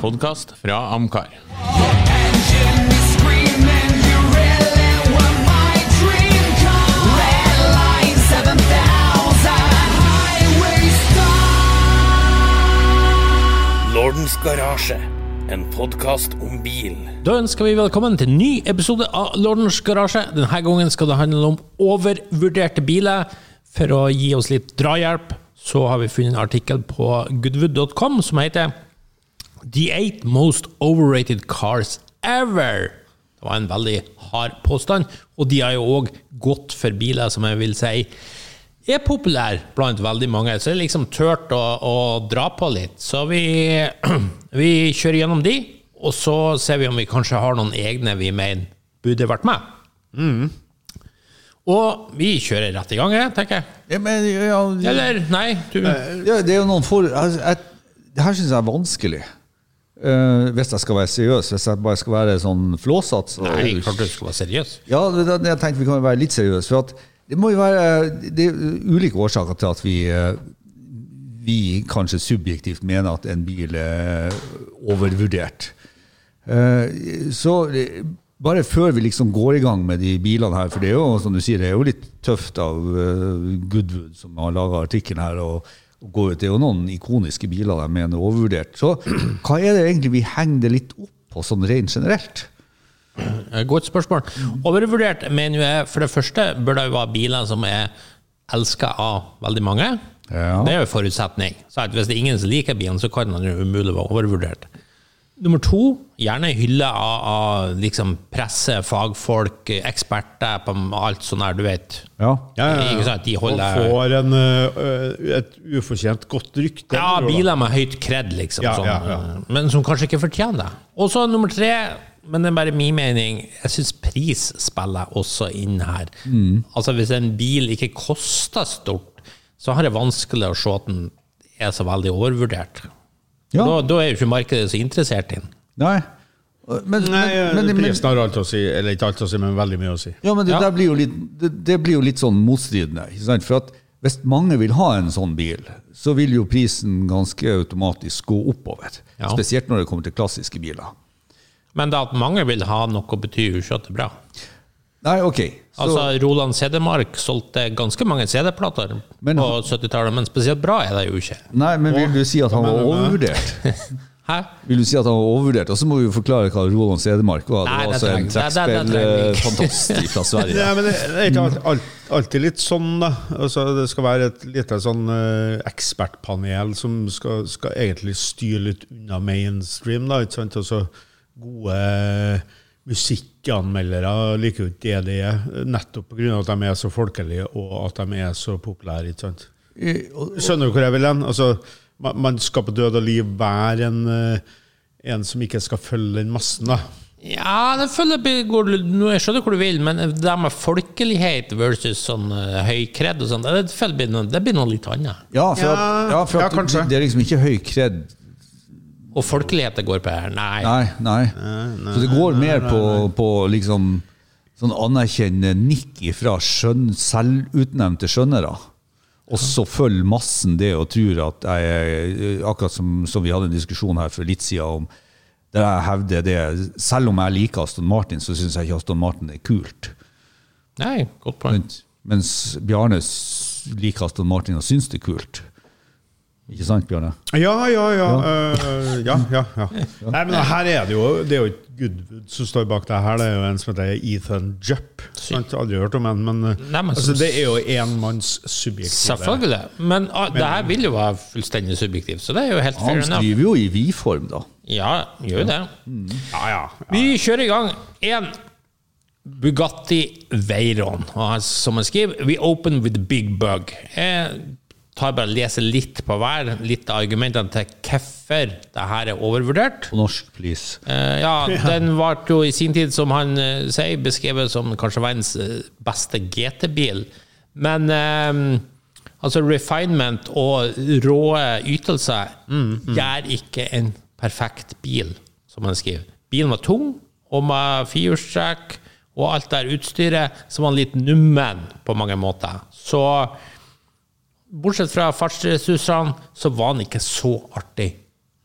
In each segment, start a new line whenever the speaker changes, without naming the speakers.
podkast fra Amcar.
engine is screaming, you really were my dream car. Red line 7000, highway star.
Lordens garasje, en podkast om bil.
Da ønsker vi velkommen til en ny episode av Lordens garasje. Denne gangen skal det handle om overvurderte biler. For å gi oss litt drahjelp, så har vi funnet en artikkel på goodwood.com som heter The eight most overrated cars ever. Det var en veldig hard påstand, og de har jo òg gått for biler som jeg vil si er populære blant veldig mange. Så det er liksom tørt å, å dra på litt. Så vi, vi kjører gjennom de, og så ser vi om vi kanskje har noen egne vi mener burde vært med. Og vi kjører rett i gang, tenker jeg.
Ja, men, ja,
Eller nei, du
ja, det er jo noen for... Jeg, jeg, det her syns jeg er vanskelig. Eh, hvis jeg skal være seriøs. Hvis jeg bare skal være sånn flåsete. så-
Nei, klart du skal være seriøs.
Ja, det, det, jeg tenkte vi kan være litt seriøse. For det må jo være Det er ulike årsaker til at vi eh, vi kanskje subjektivt mener at en bil er overvurdert. Uh, Så bare før vi liksom går i gang med de bilene her, for det er jo som du sier, det er jo litt tøft av Goodwood, som har laga artikkelen her, å å gå ut. Det er jo noen ikoniske biler de mener er overvurdert. Så hva er det egentlig vi henger det litt opp på, sånn rent generelt?
Eh, Godt spørsmål. Overvurdert mener jeg for det første bør det jo være biler som er elska av veldig mange.
Ja.
Det er jo en forutsetning. Så hvis det er ingen som liker bilen, så kan den jo umulig være overvurdert. Nummer to, gjerne hylle av, av liksom presse, fagfolk, eksperter på alt sånt der, du vet.
Ja.
Ja, ja, ja.
De holder
Og får en, ø, et ufortjent godt rykte.
Ja, biler med høyt kred, liksom.
Ja,
sånn,
ja, ja.
Men som kanskje ikke fortjener det. Og så nummer tre, men det er bare min mening, jeg syns pris spiller også inn her.
Mm.
Altså Hvis en bil ikke koster stort, så har jeg vanskelig å se at den er så veldig overvurdert.
Ja.
Da, da er jo ikke markedet så interessert i den.
Nei. Men,
Nei,
men, men,
prisen har alt å si. Eller ikke alt å si, men veldig mye å si.
ja, men det,
Ja.
der blir jo litt, det, det blir jo litt sånn motstridende. Ikke sant? For at hvis mange vil ha en sånn bil, så vil jo prisen ganske automatisk gå oppover.
Ja.
Spesielt når det kommer til klassiske biler.
Men det at mange vil ha noe, betyr jo ikke at det er bra.
Nei, ok. Så,
Altså, Roland Cedermark solgte ganske mange CD-plater på 70-tallet, men spesielt bra er det jo ikke.
nei, men vil du si at han var overvurdert?
Hæ?
Vil du si at han var overvurdert? Og så må vi jo forklare hva Roland Cedermark var. Det var altså en trekkspillfantast fra Sverige.
Nei, men det det er ikke alt, alltid litt sånn, da. Altså, det skal være et lite sånn ø, ekspertpanel som skal, skal egentlig styre litt unna mainstream, da. Ikke sant? Altså, gode musikkanmeldere liker jo ikke det de er, nettopp pga. at de er så folkelige og at de er så populære. ikke sant?
Eh,
Skjønner du hvor jeg vil hen? Altså, man, man skal på død og liv være en, eh, en som ikke skal følge den massen. da.
Ja, det føler jeg går, Jeg skjønner hvor du vil, men det med folkelighet versus sånn uh, høy og sånn, det, det blir noe litt annet.
Ja, for at,
Ja,
ja, for at
ja,
det er liksom ikke høy kred
Og folkelighet det går på her, nei.
Nei, nei. Så det går mer på, på liksom sånn anerkjennende nikk fra skjønn, selvutnevnte skjønnere. Og så følger massen det og tror at jeg Akkurat som, som vi hadde en diskusjon her for litt siden om der jeg hevder det Selv om jeg liker Aston Martin, så syns jeg ikke Aston Martin er kult.
Nei, godt poeng.
Mens Bjarne liker Aston Martin og syns det er kult. Ikke sant, Bjørn?
Ja, ja, ja. Uh, ja, ja, ja. Nei, men her er det jo Det er jo ikke Goodwood som står bak det her. Det er jo en som heter Ethan Jupp. Sant? Aldri hørt om en, men, øh,
Nei, men
altså, det er jo enmanns subjektive
Selvfølgelig. Men ah, det her vil jo være fullstendig subjektivt, så det er jo helt fair
Han skriver jo i vi-form, da.
Ja, gjør jo det.
Ja, ja.
Vi kjører i gang. En Bugatti Veyron. Som han skriver, We open with big bug. Jeg tar bare og leser litt på hver, litt av argumentene til hvorfor det her er overvurdert.
Norsk, please.
Eh, ja, den ble jo i sin tid, som han eh, sier, beskrevet som kanskje verdens eh, beste GT-bil. Men eh, altså refinement og rå ytelser gjør ikke en perfekt bil, som han skriver. Bilen var tung, og med firehjulstrekk og alt der utstyret, så var han litt nummen på mange måter. Så bortsett fra fartsressursene, så var den ikke så artig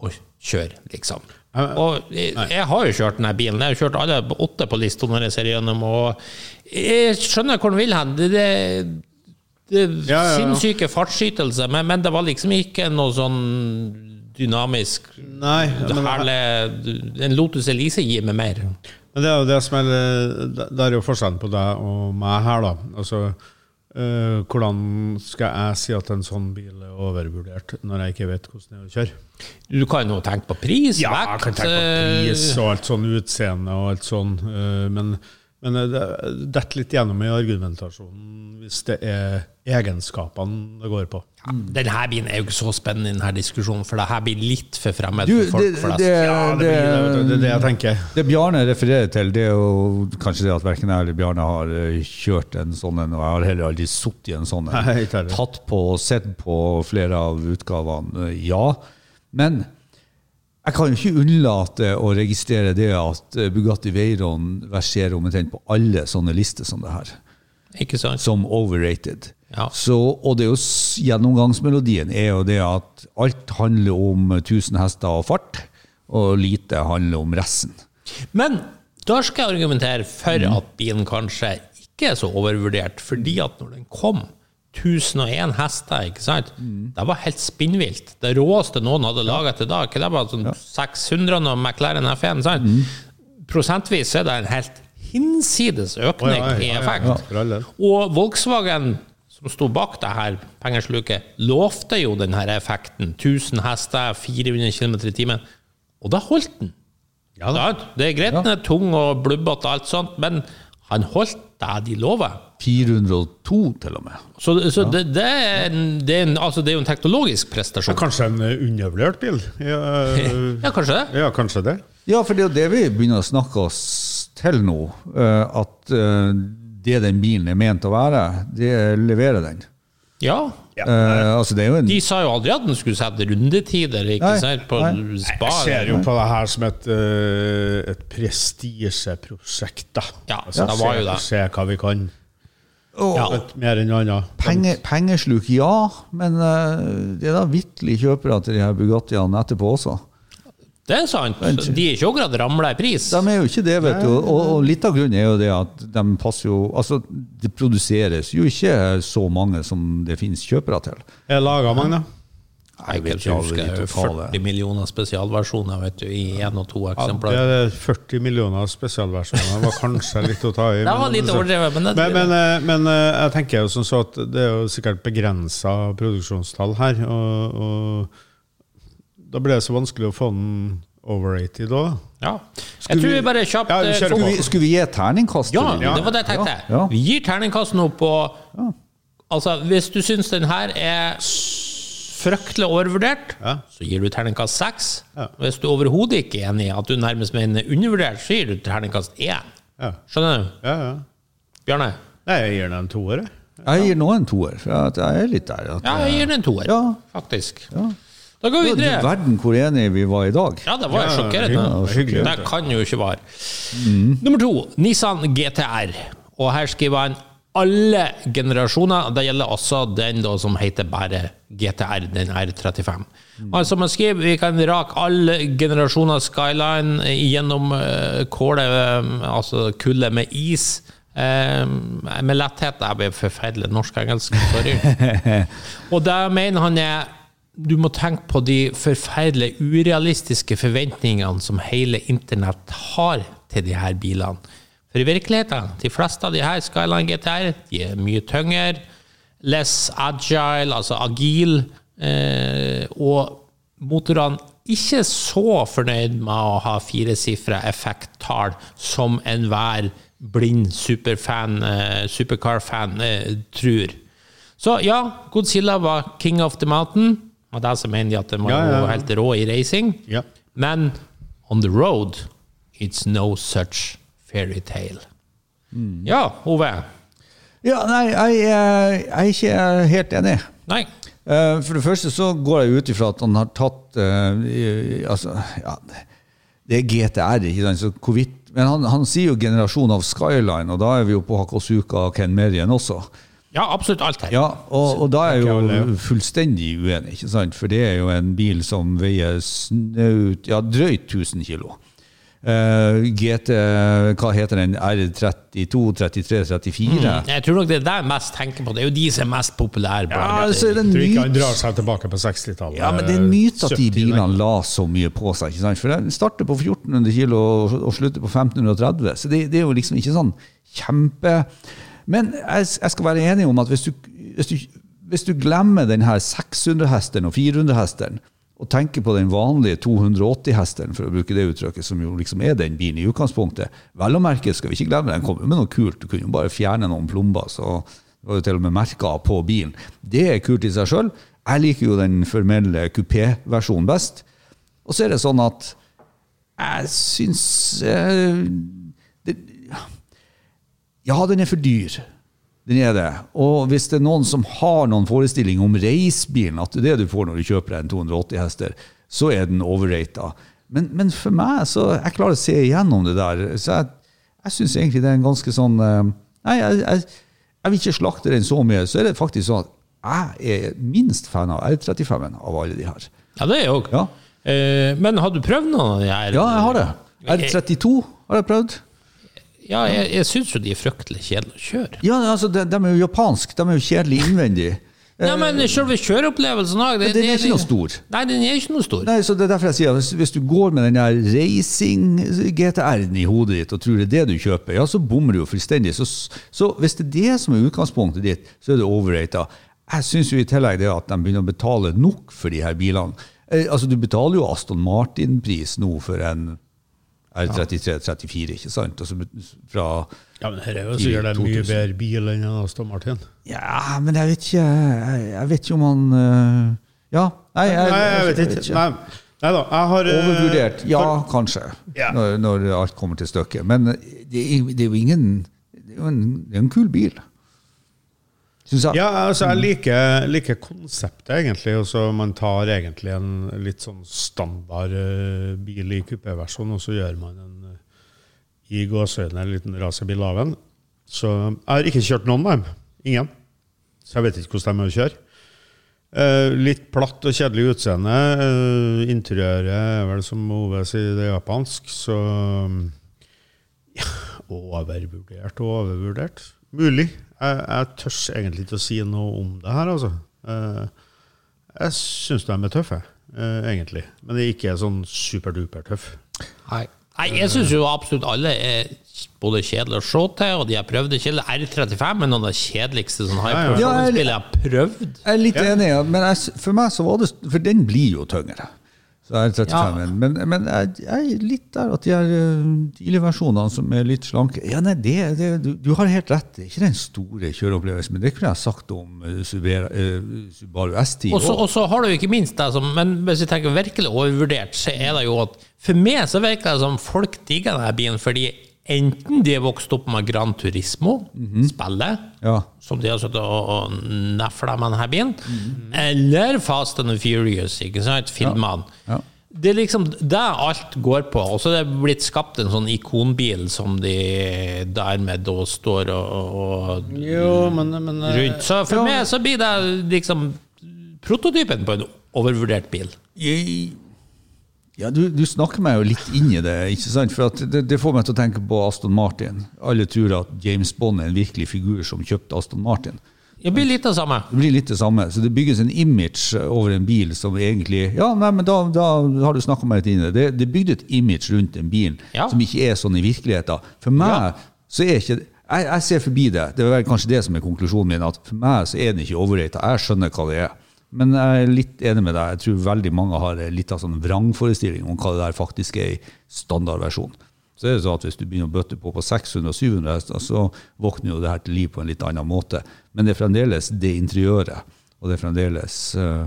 å kjøre, liksom. Og jeg, har jo kjørt denne bilen. Jeg har kjørt alle åtte på lista når jeg ser gjennom, og jeg skjønner hvor den vil hen. Det, det, det
Ja, ja,
sinnssyke fartsskytelse, men, men det var liksom ikke noe sånn dynamisk
Nei,
ja,
men,
herlige, En Lotus Elise gir meg mer.
men det er jo det som er det er jo forskjellen på deg og meg her, da. Altså, eh, hvordan skal jeg si at en sånn bil er overvurdert, når jeg ikke vet hvordan det er å kjøre?
Du kan jo tenke på pris,
Ja, jeg kan tenke på pris og alt sånn utseende og alt sånn, uh, men, men det detter litt gjennom i argumentasjonen hvis det er egenskapene det går på.
Denne bilen er jo ikke så spennende i denne diskusjonen, for det her blir litt for fremmed
Du,
for folk
det,
flest.
det,
Ja, det, det, det, det det jeg tenker.
Det Bjarne refererer til, det er jo kanskje det at verken jeg eller Bjarne har eh, kjørt en sånn en, og jeg har heller aldri sittet i en sånn en. Tatt på og sett på flere av utgavene, eh, ja. Men jeg kan jo ikke unnlate å registrere det at eh, Bugatti Veyron verserer omtrent på alle sånne lister som det her,
Ikke sant?
som overrated.
Ja.
Så, og det er jo gjennomgangsmelodien er jo det at alt handler om 1000 hester og fart, og lite handler om resten.
Men da skal jeg argumentere for
Mm.
at bilen kanskje ikke er så overvurdert, fordi at når den kom 1001 hester, ikke sant?
Mm.
Det var helt spinnvilt. Det råeste noen hadde laget til da, ikke det var sånn 600 og McLaren F1, sant?
Mm.
Prosentvis er det en helt hinsides økning
oh, ja,
i
ja, i
effekt.
ja.
Og Volkswagen, som sto bak det her pengesluket, lovte jo den her effekten. 1000 hester, 400 km i timen. Og da holdt den.
Ja, da.
Det er greit den er tung og blubbete og alt sånt, men han holdt det de lover.
402 til og med.
Så, så det, det, er en, det, er en, altså det er jo en teknologisk prestasjon.
Kanskje en eh, undervurdert bil? Ja,
Ja, kanskje det.
ja, kanskje det.
Ja, for det er jo det vi begynner å snakke oss til nå. eh, At eh, det den bilen er ment å være, det leverer den.
Ja.
Eh, altså det er jo en
De sa jo aldri at den skulle sette rundetider ikke
Nei,
sant, på
nei.
spa.
Jeg ser jo på det her som et, uh, et prestisjeprosjekt, da.
Ja, så det var jo det.
Se hva vi kan.
Oh,
Ja.
Mer enn annet.
penge, Pengesluk, ja, men uh, det er da vitterlig kjøpere til de her Bugattiene etterpå også.
Det er sant. De er ikke akkurat ramla i pris.
De er jo ikke det, vet du. Og, og litt av grunnen er jo det at de passer jo Altså, det produseres jo ikke så mange som det finnes kjøpere til.
Er det laga mange, da?
Jeg
vet
vet
ikke huske de
husker
totale.
40 millioner spesialversjoner vet du, i én og to
Ja, det er 40 millioner spesialversjoner. Det var kanskje litt å ta i.
Det var litt overdrevet, men det-
men, men, eh, men eh, jeg tenker jo som så at det er jo sikkert begrensa produksjonstall her. Og, og da ble det så vanskelig å få den overrated òg.
Ja. Jeg tror vi bare kjapt
Ja, vi
eh,
Skulle vi, skulle vi gi terningkast?
Ja,
ja,
det var det jeg tenkte.
Ja, ja.
Vi gir terningkast nå på Altså, hvis du syns den her er fryktelig overvurdert,
Ja.
så gir du terningkast seks.
Ja.
Hvis du overhodet ikke er enig i at du nærmest mener undervurdert, så gir du terningkast én.
Ja.
Skjønner du?
Ja, ja.
Bjarne?
Nei, jeg gir den en toer, jeg.
Jeg gir nå en toer, for jeg er litt der. At,
Ja, jeg gir den en toer,
Ja.
faktisk.
Ja.
Da går vi
Du
videre.
verden hvor enige vi var i dag.
Ja, det var
Ja,
sjokkerende.
Ja, hyggelig.
Det kan jo ikke være. Nummer to, Nissan GTR. Og her skriver han alle generasjoner. Det gjelder også den da som heter bare GTR, den R35. Altså man skriver vi kan rake alle generasjoner Skyline gjennom kålet, eh, altså kullet med is. eh, med letthet. Jeg blir forferdelig norsk-engelsk, sorry. Og det mener han er du må tenke på de forferdelig urealistiske forventningene som hele internett har til de her bilene. For i virkeligheten, de fleste av de her Skyline GTR de er mye tyngre, less agile, altså agil, eh, og motorene ikke så fornøyd med å ha firesifra effekttall som enhver blind superfan, eh, supercar-fan eh, tror. Så ja, Godzilla var king of the mountain. Og det som mener de at den var
Ja, ja,
helt rå i racing.
Ja.
Men on the road, it's no such fairytale. Mm. Ja, Ove.
Ja, nei, jeg, jeg er ikke helt enig.
Nei.
Eh, For det første så går jeg ut ifra at han har tatt eh, Altså, ja Det er GTR, ikke sant, så hvorvidt Men han, han sier jo generasjon av Skyline, og da er vi jo på Hakosuka og Ken Merien også.
Ja, absolutt alt her.
Ja, og, og da er jeg jo fullstendig uenig, ikke sant? For det er jo en bil som veier snaut, ja, drøyt 1000 kilo. Uh, GT, hva heter den? R32, 33, 34?
Jeg tror nok det er det jeg mest tenker på. Det er jo de som er mest populære.
Ja,
altså,
så er det en
Jeg tror ikke han drar seg tilbake på 60-tallet.
Ja, men det er en myte at de bilene la så mye på seg. ikke sant? For den starter på 1400 kilo og slutter på 1530, så det, det er jo liksom ikke sånn kjempe Men jeg, jeg skal være enig om at hvis du, hvis du, hvis du glemmer den her 600-hesteren og 400-hesteren, og tenker på den vanlige 280-hesteren, for å bruke det uttrykket, som jo liksom er den bilen i utgangspunktet Vel å merke skal vi ikke glemme, den kommer jo med noe kult. Du kunne jo bare fjerne noen plomber. så det var jo til og med merka på bilen. Det er kult i seg sjøl. Jeg liker jo den formelle kupéversjonen best. Og så er det sånn at jeg syns eh, Ja, den er for dyr. Den er det. Og hvis det er noen som har noen forestilling om racebilen, at det er det du får når du kjøper en 280 hester, så er den overrata. Men, men for meg, så jeg klarer å se igjennom det der. Så jeg, jeg syns egentlig det er en ganske sånn eh, Nei, jeg, jeg, jeg vil ikke slakte den så mye. Så er det faktisk sånn at jeg er minst fan av R35-en av alle de her.
Ja, det er jeg òg.
Ja.
Eh, men har du prøvd noen av de her?
Ja, jeg har det. R32 har jeg prøvd.
Ja, jeg, jeg syns jo de er fryktelig kjedelige å kjøre.
Ja, altså, de, de er jo japanske. De er jo kjedelige innvendig.
Ja, men selve kjøreopplevelsen òg
Men den er ikke noe stor.
Nei, den er ikke noe stor.
Nei, så det er derfor jeg sier at hvis, hvis du går med den der racing-GTR-en i hodet ditt og tror det er det du kjøper, ja, så bommer du jo fullstendig. Så, så hvis det er det som er utgangspunktet ditt, så er det overrata. Jeg syns jo i tillegg det at de begynner å betale nok for de her bilene. Eh, altså, du betaler jo Aston Martin-pris nå for en R33-34, ikke sant? Altså, fra
Ja, men er jo sikkert en mye bedre bil enn en Aston Martin.
Ja, men jeg vet ikke Jeg, jeg vet ikke om han øh, Ja, nei, jeg,
Nei, jeg vet ikke. Nei, nei da, jeg har eh,
Overvurdert? Ja,
for-
kanskje.
yeah.
Når, når alt kommer til stykket. Men det er, det er jo ingen Det er jo en, det er en kul bil. Syns jeg.
Ja, altså jeg liker, liker konseptet, egentlig. Også man tar egentlig en litt sånn standard uh, bil i kupéversjon, og så gjør man en uh, i gåseøynene en liten racerbil av den. Så jeg har ikke kjørt noen av dem. Ingen. Så jeg vet ikke hvordan de er å kjøre. Uh, litt platt og kjedelig utseende. Uh, interiøret er vel som Ove sier, det er japansk, så ja, Overvurdert og overvurdert. Mulig. Jeg, jeg tør egentlig ikke å si noe om det her, altså. Eh, jeg syns de er tøffe, eh, egentlig. Men de er ikke sånn superduper tøffe.
Nei. Nei, jeg syns jo absolutt alle er både kjedelige å se til, og de har prøvd det kjedelig. R35 er noen av de kjedeligste sånn high performance-spillene jeg har prøvd.
Jeg er litt enig, men jeg, for meg så var det For den blir jo tyngre. Så er 35
Ja.
Men, men jeg, jeg er litt der at de her tidlige versjonene som er litt slanke Ja, nei, det, det, du, du har helt rett. Det er ikke den store kjøreopplevelsen, men det kunne jeg sagt om Subera, uh, Subaru S10.
Og så- har du ikke minst det som Men hvis vi tenker virkelig overvurdert, så er det jo at For meg så virker det som folk digger denne bilen fordi enten de er vokst opp med Gran Turismo, spillet,
Ja.
som de har sittet og, og nefla med denne bilen, eller Fast and Furious, ikke sant, filmene.
Ja.
Det er liksom det alt går på. Og så er det blitt skapt en sånn ikonbil som de dermed da står og, og
Jo, men, men eh,
rundt. Så for
jo.
meg så blir det liksom prototypen på en overvurdert bil.
Jeg, ja, du, du snakker meg jo litt inn i det. ikke sant? For det, det får meg til å tenke på Aston Martin. Alle tror at James Bond er en virkelig figur som kjøpte Aston Martin.
Det blir litt det samme.
Det blir litt det samme. Så det bygges en image over en bil som egentlig Ja, nei, men da, da har du snakka meg litt inn i det. det. Er bygd et image rundt en bil
Ja.
som ikke er sånn i virkeligheten. For meg så er ikke jeg, jeg ser forbi det. Det er kanskje det som er konklusjonen min. At for meg så er den ikke overrata. Jeg skjønner hva det er. Men jeg er litt enig med deg. Jeg tror veldig mange har litt av sånn vrangforestilling om hva det der faktisk er i standardversjon. Så er det sånn at Hvis du begynner å bøtte på på 600 og 700 hester, så våkner jo det her til liv på en litt annen måte. Men det er fremdeles det interiøret, og det er fremdeles uh,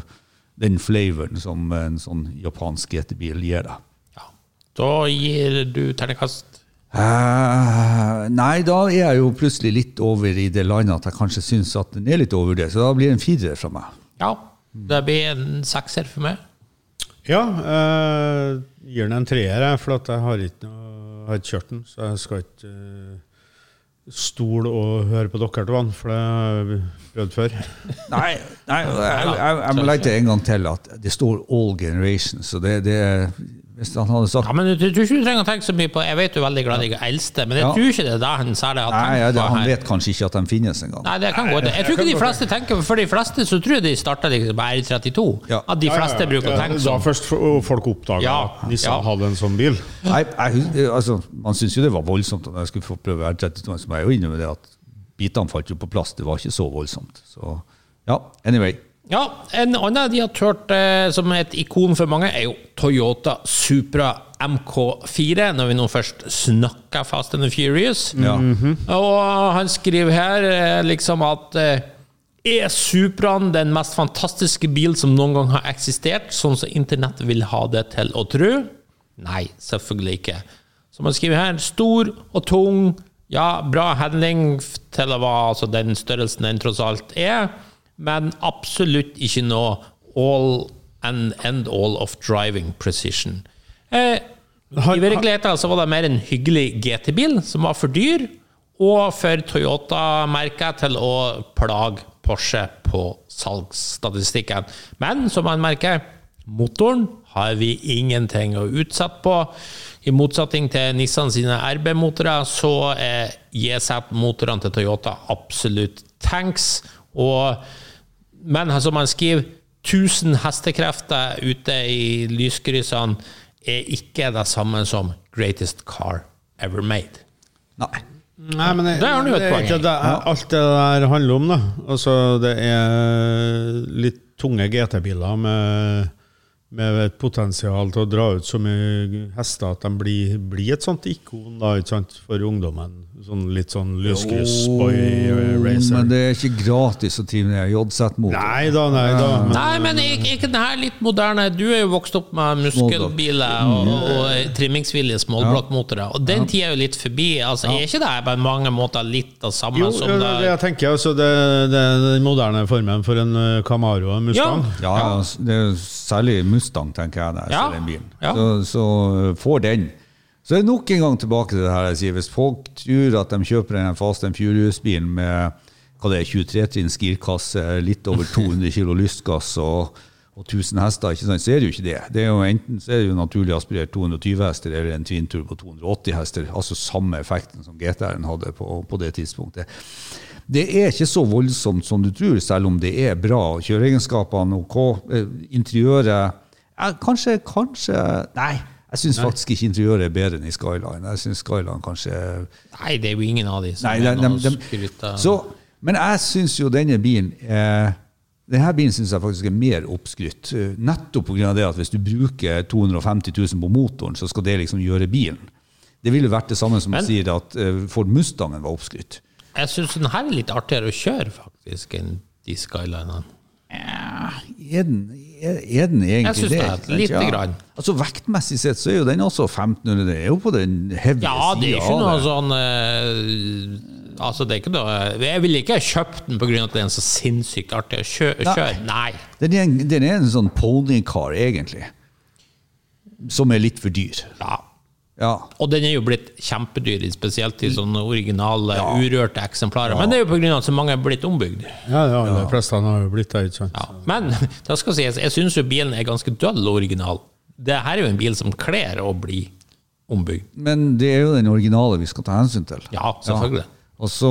den flavoren som en sånn japansk GT-bil gir deg.
Ja. Da gir du terningkast
Uh, nei, da er jeg jo plutselig litt over i det landet at jeg kanskje syns at den er litt overvurdert. Så da blir det en firer fra meg.
Ja. Det blir en sekser for meg.
Ja, jeg gir den en treer, for at jeg har ikke, noe, har ikke kjørt den. Så jeg skal ikke eh, stole og høre på dere to, for det har vi prøvd før.
Nei, nei jeg, jeg, jeg må legge til en gang til at det står 'all generations'. Så det, det Hvis han hadde sagt
Ja, men du, tror ikke du trenger å tenke så mye på Jeg vet du er veldig glad i de eldste, men jeg
Ja.
tror ikke det er det han særlig har
Nei,
tenkt
ja, det,
på
han
her.
vet kanskje ikke at de finnes engang.
Nei, det kan gå. Jeg tror ikke de fleste tenker For de fleste så tror jeg de starta liksom på R32.
Ja.
At de fleste bruker å tenke sånn.
Da først folk oppdaga
Ja,
at Nissan
ja.
hadde en sånn bil.
Nei, jeg, altså, man syns jo det var voldsomt da jeg skulle få prøve R32, som jeg er jo med det at bitene falt jo på plass. Det var ikke så voldsomt. Så ja, anyway.
Ja, En annen de har turt eh, som et ikon for mange, er jo Toyota Supra MK4, når vi nå først snakker Fast and the Furious.
Ja.
Og han skriver her eh, liksom at eh, er Supraen den mest fantastiske bil som noen gang har eksistert, sånn som internett vil ha det til å tro? Nei, selvfølgelig ikke. Som han skriver her, stor og tung, ja, bra handling til å være altså, den størrelsen den tross alt er, men absolutt ikke noe all and end all of driving precision. Eh, I virkeligheten så var det mer en hyggelig GT-bil som var for dyr, og for Toyota-merket til å plage Porsche på salgsstatistikken. Men som man merker, motoren har vi ingenting å utsette på. I motsetning til Nissan sine RB-motorer, så er JZ-motorene til Toyota absolutt tanks. Og, men som man skriver, 1000 hestekrefter ute i lyskryssene er ikke det samme som greatest car ever made.
Nei.
Nei, men det,
det har du et
er
poeng.
det alt det der handler om, da. Altså, det er litt tunge GT-biler med, med et potensial til å dra ut så mye hester at de blir, blir et sånt ikon da, ikke sant, for ungdommen. Sånn litt sånn boy eh, racer.
Men det er ikke gratis å drive med JZ-motor.
Nei da, nei da. Men,
Nei, men ikke ikke den her litt moderne? Du er jo vokst opp med muskelbiler og, og trimmingsvillige småblokkmotorer, og den tida er jo litt forbi. Altså, Er ikke det på mange måter litt av samme
jo,
som det
det jeg tenker altså, det, det er den moderne formen for en eh, Camaro og en Mustang.
Ja, ja det er jo særlig Mustang, tenker jeg, når jeg
Ja.
ser den bilen.
Ja.
Så, så får den. Så er det nok en gang tilbake til det her jeg sier. Hvis folk tror at de kjøper en Fast and Furious-bil med hva det er, 23-trinns girkasse, litt over 200 kg lystgass og, og 1000 hester, ikke sant? så er det jo ikke det. det er jo enten så er det jo naturlig aspirert 220 hester eller en twin turbo 280 hester. Altså samme effekten som GTR-en hadde på, på det tidspunktet. Det er ikke så voldsomt som du tror, selv om det er bra. Kjøreegenskapene OK. eh, Interiøret ja, Kanskje, kanskje Nei, jeg syns faktisk ikke interiøret er bedre enn i Skyline. Jeg synes Skyline kanskje
Nei, det er jo ingen av de som
Nei,
er
de, de, de, så, Men jeg syns jo denne bilen eh, denne bilen synes jeg faktisk er mer oppskrytt. eh, Nettopp pga. det at hvis du bruker 250 000 på motoren, så skal det liksom gjøre bilen. Det ville vært det samme som
Men-
å si at eh, Ford Mustangen var oppskrytt.
Jeg syns den her er litt artigere å kjøre, faktisk, enn de Skylinene.
Er den, er, er den egentlig
Jeg synes det,
er
lite
ja.
grann.
Altså Vektmessig sett så er jo den også 1500. Det er jo på den heavy
Ja, det er ikke noe
det.
sånn uh, Altså, det er ikke noe Jeg ville ikke kjøpt den pga. at det er en så sinnssykt artig å kjø kjøre. Nei.
Den er, en, den er en sånn ponycar, egentlig. Som er litt for dyr.
Ja.
Ja.
Og den er jo blitt kjempedyr, spesielt i sånne originale, urørte eksemplarer. Men det er jo pga. at så mange er blitt ombygd.
Ja, ja, de fleste har jo blitt det, ikke sant.
Ja. Men det skal sies, jeg syns jo bilen er ganske døll original. Det her er jo en bil som kler å bli ombygd.
Men det er jo den originale vi skal ta hensyn til.
Ja, selvfølgelig.
Og så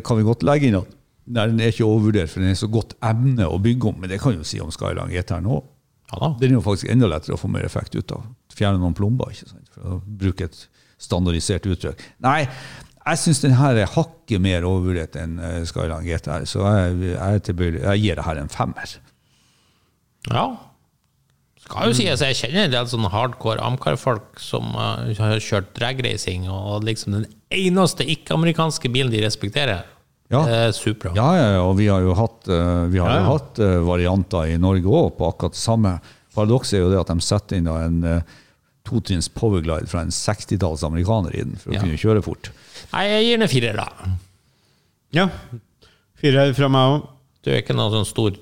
kan vi godt legge inn at nei, den er ikke overvurdert, for den er så godt emne å bygge om. Men det kan jo si om Skyline GTR nå.
Ja.
Den er jo faktisk enda lettere å få mer effekt ut av. Fjerne noen plomber, ikke sant? For å bruke et standardisert uttrykk. Nei, jeg syns den her er hakket mer overvurdert enn Skyland Skyline GTR, så jeg, jeg, tilbøyelig- jeg gir det her en femmer.
Ja. Skal jo sies, jeg kjenner en del sånne hardcore Amcar-folk som uh, har kjørt dragracing, og liksom den eneste ikke-amerikanske bilen de respekterer,
Ja.
er Supra.
Ja, ja, og vi har jo hatt, uh, vi har
Ja,
jo
ja.
hatt uh, varianter i Norge òg på akkurat det samme. Paradokset er jo det at de setter inn en totrinns powerglide fra en 60-talls amerikaner i den for å
Ja.
kunne kjøre fort.
Nei, jeg gir den en firer, da.
Ja. Fire fra meg òg.
Du er ikke noe sånn stor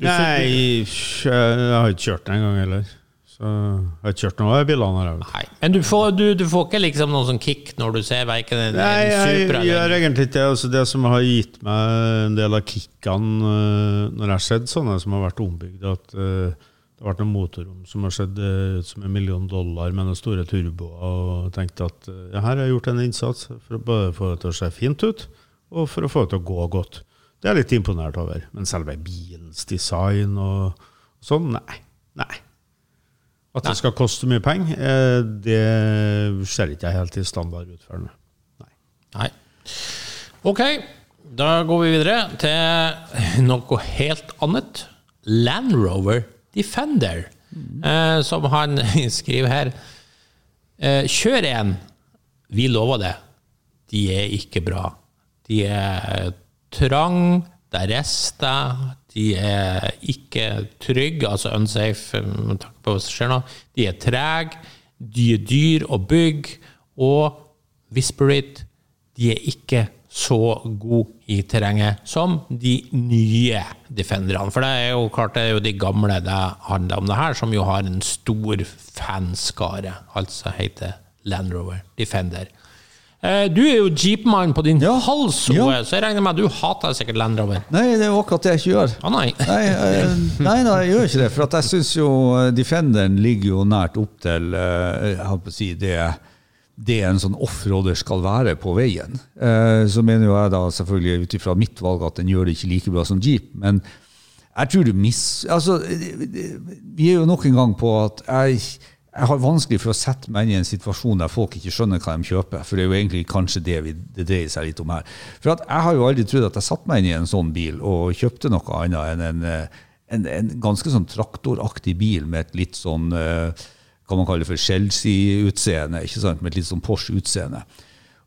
Nei, jeg har ikke kjørt den engang heller. Så Så jeg har ikke kjørt noen av bilene her.
Nei. Men du får, du, du får ikke liksom noen sånn kick når du ser verken en,
Nei,
en
jeg gjør egentlig ikke det. Altså, det som har gitt meg en del av kickene øh, når jeg har sett sånne som har vært ombygd, at øh, det har vært noen motorrom som har sett ut som en million dollar med noen store turboer, og tenkte at øh, ja, her har jeg gjort en innsats for å både få det til å se fint ut, og for å få det til å gå godt. Det er jeg litt imponert over. Men selve bilens design og sånn, nei. Nei. At det skal koste mye penger, eh, det ser ikke jeg helt i standardutførende. Nei.
Nei. Ok, da går vi videre til noe helt annet. Land Rover Defender, eh, som han skriver her. Eh, kjør en. Vi lover det. De er ikke bra. De er trang, det er rester, de er ikke trygge, altså unsafe med tanke på hva som skjer nå. De er trege, de er dyr å bygge, og Whisper It, de er ikke så god i terrenget som de nye Defenderne. For det er jo klart det er jo de gamle det handler om det her, som jo har en stor fanskare, altså heter Land Rover Defender. Eh, Du er jo jeepmann på din
Ja.
hals,
Ja.
Så jeg regner med at du hater sikkert Land Rover.
Nei, det er jo akkurat det jeg ikke gjør.
Ah, nei.
Nei, eh, nei, nei, jeg gjør ikke det. For jeg syns jo eh, Defenderen ligger jo nært opp til jeg holdt på å si, det, det en sånn offroader skal være på veien. Eh, Så mener jo jeg da selvfølgelig ut ifra mitt valg at den gjør det ikke like bra som Jeep. Men jeg tror du miss... Altså, vi er jo nok en gang på at jeg, jeg har vanskelig for å sette meg inn i en situasjon der folk ikke skjønner hva de kjøper. For det er jo egentlig kanskje det vi, det dreier seg litt om her. For jeg har jo aldri trodd at jeg satte meg inn i en sånn bil og kjøpte noe annet enn en, eh, en, en ganske sånn traktoraktig bil med et litt sånn eh, hva man kaller for Chelsea-utseende, ikke sant? med et litt sånn Porsche-utseende.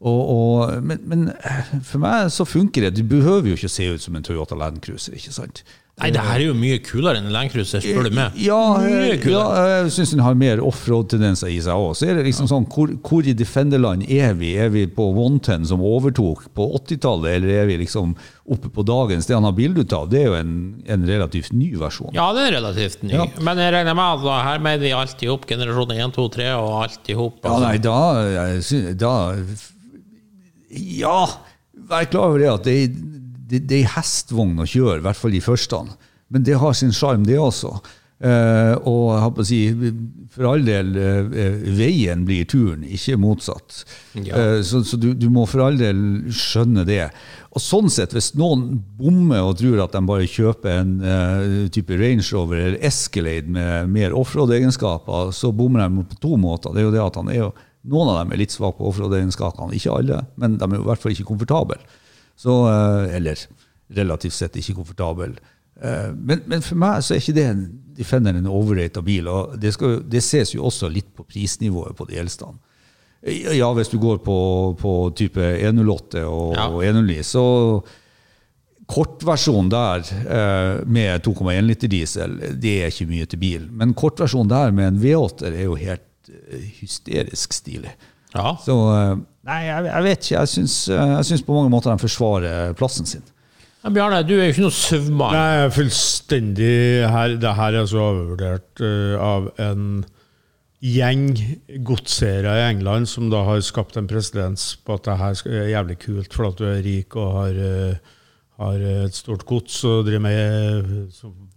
Men, men eh, for meg så funker det. Du behøver jo ikke se ut som en Toyota Land Cruiser. ikke sant?
Nei, det her er jo mye kulere enn Landcruiser, Land spør du meg.
Ja, eh, ja jeg syns den har mer offroad-tendenser i seg òg. Så er det liksom sånn, hvor, hvor i Defenderland er vi? Er vi på 110 som overtok på 80-tallet, eller er vi liksom oppe på dagens? Det han har bilde av, det er jo en, en relativt ny versjon.
Ja, det er relativt ny.
Ja.
Men jeg regner med at her mener vi alt i hop, generasjon 1, 2, 3 og alt i hop.
Ja, nei, da, jeg sy- da Ja, vær klar over det at det, er- det, det er hestvogn å kjøre, i hvert fall de første. Men det har sin sjarm, det også. Eh, og jeg har på å si, for all del, eh, veien blir turen, ikke motsatt.
Ja.
Eh, så så du, du må for all del skjønne det. Og sånn sett, hvis noen bommer og tror at de bare kjøper en type Range Rover eller Escalade med mer offroad-egenskaper, så bommer de på to måter. Det er jo det at han er jo, Noen av dem er litt svake på offroad-egenskapene, ikke alle, men de er i hvert fall ikke komfortable. Så, eh, eller relativt sett ikke komfortable. Eh, Men, men for meg så er ikke det en Defender en overrated bil. og det, skal, det ses jo også litt på prisnivået på de eldste. Ja, hvis du går på, på type 108 og,
Ja.
og 109, så Kortversjonen der eh, med 2,1 liter diesel, det er ikke mye til bil. Men kortversjonen der med en V8 er jo helt hysterisk stilig.
Ja.
Så eh, Nei, jeg, jeg vet ikke. Jeg syns, eh, jeg syns på mange måter de forsvarer plassen sin.
Ja, Bjarne, du er jo ikke noe søvnmann.
Nei, jeg er fullstendig her, Det her er så overvurdert uh, av en gjeng godseiere i England som da har skapt en presedens på at det her er jævlig kult for at du er rik og har, eh, har et stort gods og driver med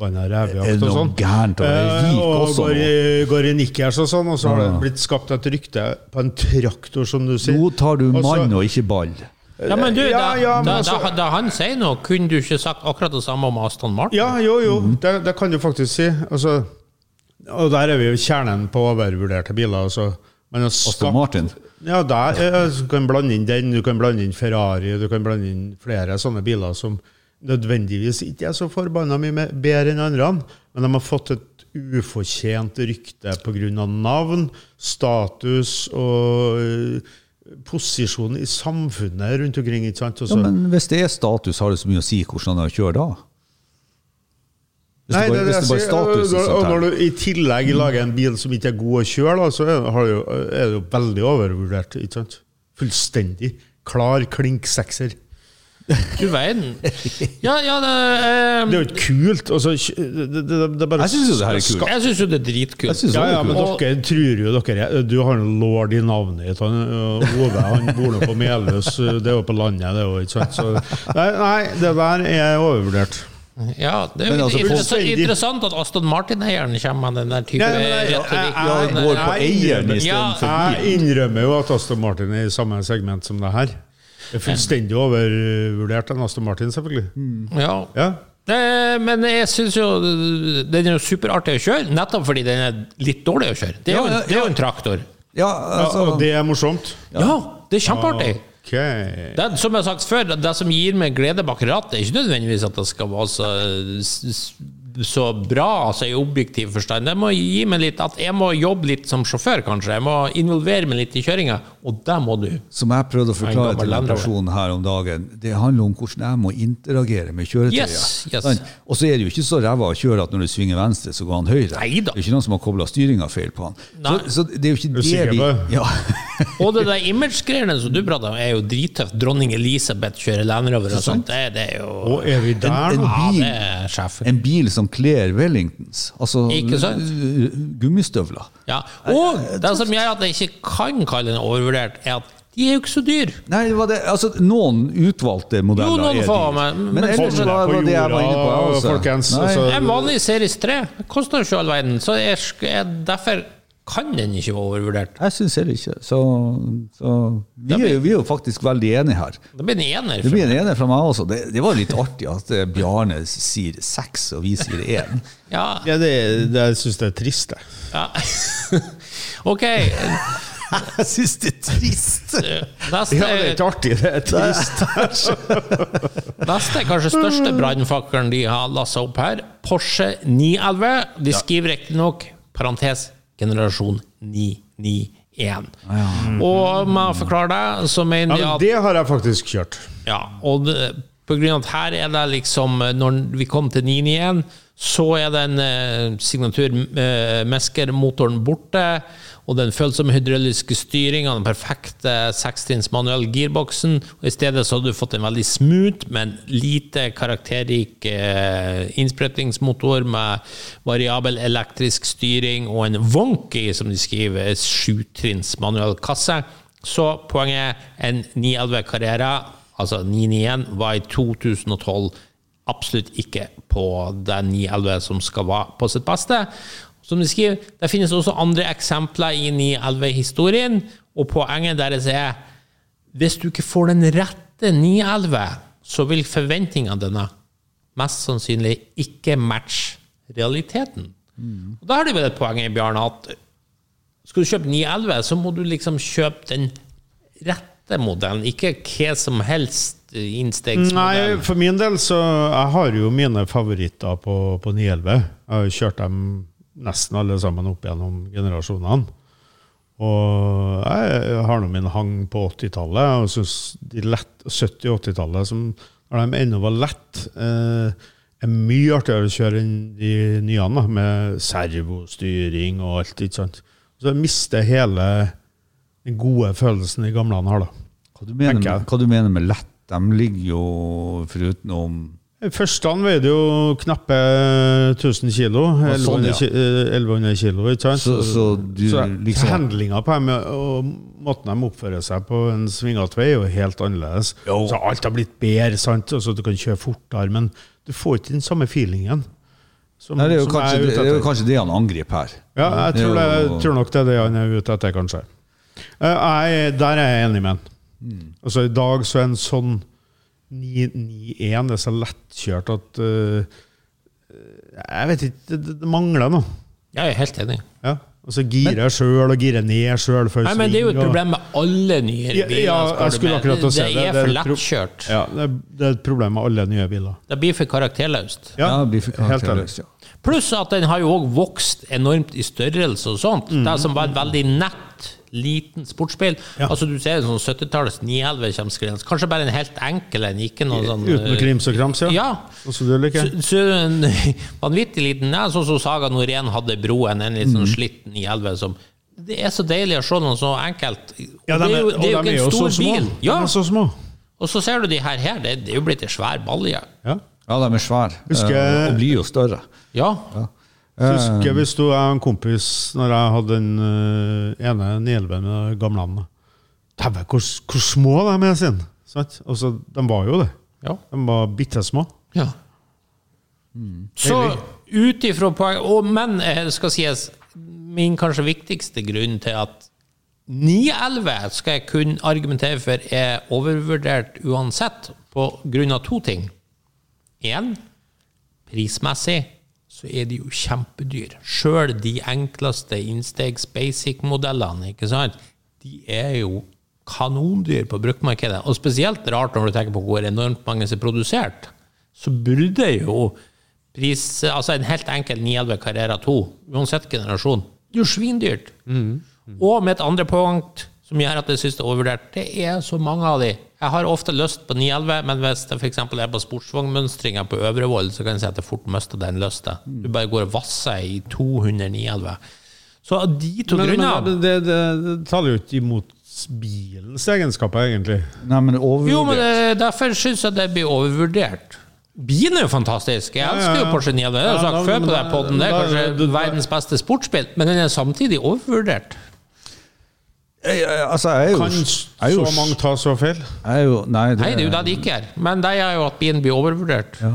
revejakt og sånn.
gærent og
Eh,
rik
og
også
går i, går i nikkers og sånn, og så har det blitt skapt et rykte på en traktor, som du sier.
Nå tar du mann og ikke ball.
Ja, men du, da,
ja, men
da,
altså-
da, da han sier noe, kunne du ikke sagt akkurat det samme om Aston Martin?
Ja, jo, jo,
Mhm.
det, det kan du faktisk si. Altså, og der er vi jo kjernen på overvurderte biler. Altså.
Aston Martin.
Ja, der eh, du kan blande inn den, du kan blande inn Ferrari, du kan blande inn flere sånne biler som nødvendigvis ikke er så forbanna mye med, bedre enn andre, men de har fått et ufortjent rykte pga. navn, status og eh, posisjon i samfunnet rundt omkring. ikke sant?
Ja, men hvis det er status, har det så mye å si hvordan han kjører da? Hvis
Nei,
det bare,
det
hvis
det
bare er status
Og
sånt
når du i tillegg lager en bil som ikke er god å kjøre, da, så er det, jo, er det jo veldig overvurdert. ikke sant? Fullstendig. Klar klink sekser.
Du verden. Ja, ja, det, eh,
Det er jo ikke kult. Altså, det, det, det, bare
Jeg syns jo det her er kult.
Jeg syns jo det er dritkult.
Jeg
Ja, ja, men dere tror jo dere er- Du har en lord i navnet ditt. Han, Ove han bor nå på Meløs, øh, det er jo på landet, det òg, ikke sant. Så, nei, nei, det der er overvurdert.
Ja, det er jo
altså,
interessant, interessant at Aston Martin-eieren kommer med den der type
Ja,
retorikk.
jeg-
går på eieren istedenfor
Jeg innrømmer jo at Aston Martin er i samme segment som det her. Det er fullstendig overvurdert, enn Aston Martin, selvfølgelig.
Ja.
Ja.
Det, men jeg syns jo den er jo superartig å kjøre, nettopp fordi den er litt dårlig å kjøre. Det er jo,
Ja, ja,
det er jo en traktor.
Ja,
Ja,
altså
og det er morsomt.
Ja, det er kjempeartig.
Ok.
Det, som jeg har sagt før, det som gir meg glede bak rattet, er ikke nødvendigvis at det skal være så, bra, altså i objektiv forstand. Det må gi meg litt at jeg må jobbe litt som sjåfør, kanskje. Jeg må involvere meg litt i kjøringa, og det må du.
Som jeg prøvde å forklare til en person her om dagen, det handler om hvordan jeg må interagere med kjøretøyet.
Yes, yes.
Og så er det jo ikke så ræva å kjøre at når du svinger venstre, så går han høyre.
Neida.
Det er ikke noen som har kobla styringa feil på han.
Nei.
Så, så det er jo ikke det vi ja.
Og det der image-greiene som du prater om, er jo drittøft. Dronning Elisabeth kjører Land Rover og sånt. Det, det er jo
Og er vi der
En- en?
Ja, det er sjefen.
En bil som kler Wellingtons. Altså
Ikke sant?
gummistøvler.
Ja. Og det som gjør at jeg ikke kan kalle den overvurdert, er at de er jo ikke så dyr.
Nei, det var det, altså Noen utvalgte modeller
Jo, noen
er
få,
dyre.
men-
men,
men
ellers
sånn-
var
På
det jeg var inne på. Altså.
folkens, altså-
En vanlig Series 3 koster jo ikke all verden, så jeg, jeg, derfor kan den ikke være overvurdert.
Jeg syns heller ikke. Så, så vi, er jo, vi er jo faktisk veldig enige her.
Det blir en ener.
Det blir en ener fra meg også. Det, det var litt artig at eh, Bjarne sier seks, og vi sier én.
Ja,
Ja, det, det, jeg syns det er trist, det.
ja. ok,
Jeg syns det er trist!
neste,
Ja, det er ikke artig, det er trist.
neste kanskje største brannfakkelen de har lassa opp her. Porsche 911. De skriver riktignok parentes generasjon 991. Og med å forklare det, så mener
Ja,
at
det har jeg faktisk kjørt.
Ja, og det, på grunn av at her er det liksom Når vi kom til 991, så er den eh, signatur eh, borte, og den følsomme hydrauliske styringa, den perfekte sekstrinns manuell gearboxen, og i stedet så har du fått en veldig smooth, men lite karakterrik eh, innsprøytningsmotor med variabel elektrisk styring og en wonky, som de skriver, sjutrinns manuell kasse. Så poenget er en 911 Carrera altså 991, var i 2012 absolutt ikke på den 911 som skal være på sitt beste. Som de skriver, Det finnes også andre eksempler i 911-historien, og poenget deres er hvis du ikke får den rette 911, så vil forventningene dine mest sannsynlig ikke matche realiteten. Og Da har de vel et poeng Bjarne, at skal du kjøpe 911, så må du liksom kjøpe den rette modellen, ikke hva som helst
Nei,
innstegsmodell.
for min del så Jeg har jo mine favoritter på, på 911. Jeg har kjørt dem nesten alle sammen opp gjennom generasjonene. Og jeg har nå min hang på 80-tallet, og syns de lett 70- og 80-tallet, som når de ennå var lett, eh, er mye artigere å kjøre enn de nye, med servostyring og alt. ikke sant? Så jeg mister hele den gode følelsen de gamle har, da.
Hva du mener, med, hva du mener med lett? De ligger jo forutenom
Førstene veide jo knappe 1000 kilo.
sånn,
1100,
ja.
eh, 1100 kilo, ikke sant?
Så- så du liksom-
Handlinga på dem og måten de oppfører seg på en svingete vei, er jo helt annerledes.
Jo.
Så alt har blitt bedre, sant? Altså, du kan kjøre fortere, men du får ikke den samme feelingen. Som,
Nei, det, er kanskje,
er
det, er jo kanskje det han angriper her.
Ja, jeg tror, det, jeg tror nok det er det han er ute etter, kanskje. Eh, Jeg, der er jeg enig med han.
Mm.
Altså, I dag så er en sånn 9-1 det er så lettkjørt at uh, Jeg vet ikke, det, det- mangler noe.
Jeg er helt enig.
Ja. Altså Gire sjøl og gire ned sjøl før
men Det er jo et problem med alle nye biler.
ja,
ja,
jeg skulle akkurat å si
det,
det.
er
Det er
for lettkjørt.
Ja, det, er- det er et problem med alle nye biler.
Det blir for karakterløst.
Ja, det blir for karakterløst, ja.
Pluss at den har jo òg vokst enormt i størrelse og sånt.
Mm.
Det som var en veldig nett, liten sportsbil.
Ja.
Altså Du ser en sånn 70-tallets 911 kommer skrivende. Kanskje bare en helt enkel en, ikke noe sånn
Uten
eh,
krims og krams, ja.
Ja.
Og som du liker.
Så, så en vanvittig liten ja, Sånn som Saga Norén hadde broen, en litt sånn slitt 911 som Det er så deilig å se noe så enkelt.
Ja,
det
de
er jo, det er jo ikke en stor bil. Ja,
De er så små.
Og så ser du de her her, det, det er jo blitt en svær balje.
Ja.
Ja, de er svære.
Husker
eh, Og blir jo større.
Ja. Ja.
Husker hvis du er en kompis når jeg hadde den uh, ene 911 med gamlene. Dæven, hvor, hvor små de er sin! Sant? Altså, de var jo det.
ja.
De var bitte små.
Ja. Så ut ifra poeng og, Men eh, skal sies, min kanskje viktigste grunn til at 9-11 skal jeg kunne argumentere for er overvurdert uansett, på grunn av to ting. Én, prismessig så er de jo kjempedyr. Sjøl de enkleste innstegs basic-modellene, ikke sant, de er jo kanondyr på bruktmarkedet. Og spesielt rart når du tenker på hvor enormt mange som er produsert. Så burde jo pris Altså en helt enkel 911 Carrera 2, uansett generasjon, det er jo svindyrt. Og med et andre punkt som gjør at jeg syns det er overvurdert, det er så mange av de. Jeg har ofte lyst på 911, men hvis det f.eks. er på sportsvognmønstringa på Øvrevoll, så kan jeg si at jeg fort mister den lysta. Du bare går og vasser i 200 911. Så av de to
Men,
grunner
men det, det, det taler jo ikke imot bilens egenskaper, egentlig.
Nei, men overvurdert.
Jo, men det, derfor syns jeg det blir overvurdert. Bilen er jo fantastisk. Jeg elsker jo. Porsche 911. Det har jeg sagt før på den
da-
Det er kanskje verdens beste sportsbil, men den er samtidig overvurdert.
Jeg, altså, jeg er jo,
Kan
jeg er jo,
så mange ta så feil?
jeg er jo Nei, det,
Nei, det er jo det de ikke gjør. Men det er jo at bilen blir overvurdert.
Ja.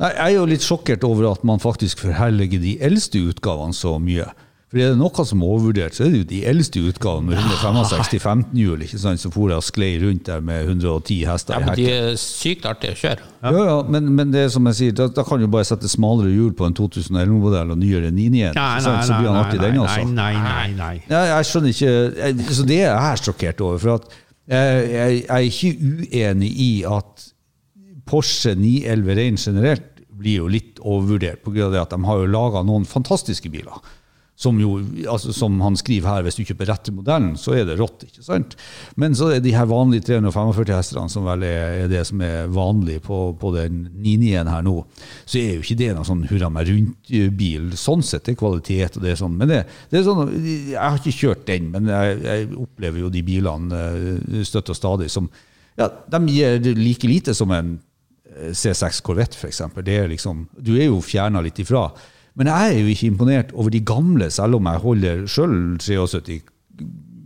Nei, jeg er jo litt sjokkert over at man faktisk forherliger de eldste utgavene så mye. For er det noe som er overvurdert, så er det jo de eldste utgavene med 165 15-hjul, ikke sant, som for og sklei rundt der med 110 hester
Ja, men de er sykt artige å kjøre.
Ja, ja, men, men det er som jeg sier, da, da kan du bare sette smalere hjul på en 2011-modell og nyere 991, nei, nei, så blir han artig den også.
nei, nei, nei, nei.
Ja, jeg skjønner ikke jeg, Så det er jeg sjokkert over. For at jeg, jeg, jeg er ikke uenig i at Porsche 911 Rein generelt blir jo litt overvurdert, på grunn av det at de har jo laga noen fantastiske biler. Som jo, altså som han skriver her, hvis du kjøper rette modellen, så er det rått. ikke sant? Men så er de her vanlige 345 hestene, som vel er, det som er vanlig på, på den 99-en her nå, så er jo ikke det noen sånn hurra meg rundt-bil. Sånn sett er kvalitet og det er sånn. Men det, det er sånn, jeg har ikke kjørt den, men jeg, jeg opplever jo de bilene eh, støtt og stadig som ja, de gir like lite som en eh, C6 Corvette, f.eks. Liksom, du er jo fjerna litt ifra. Men jeg er jo ikke imponert over de gamle, selv om jeg holder sjøl 73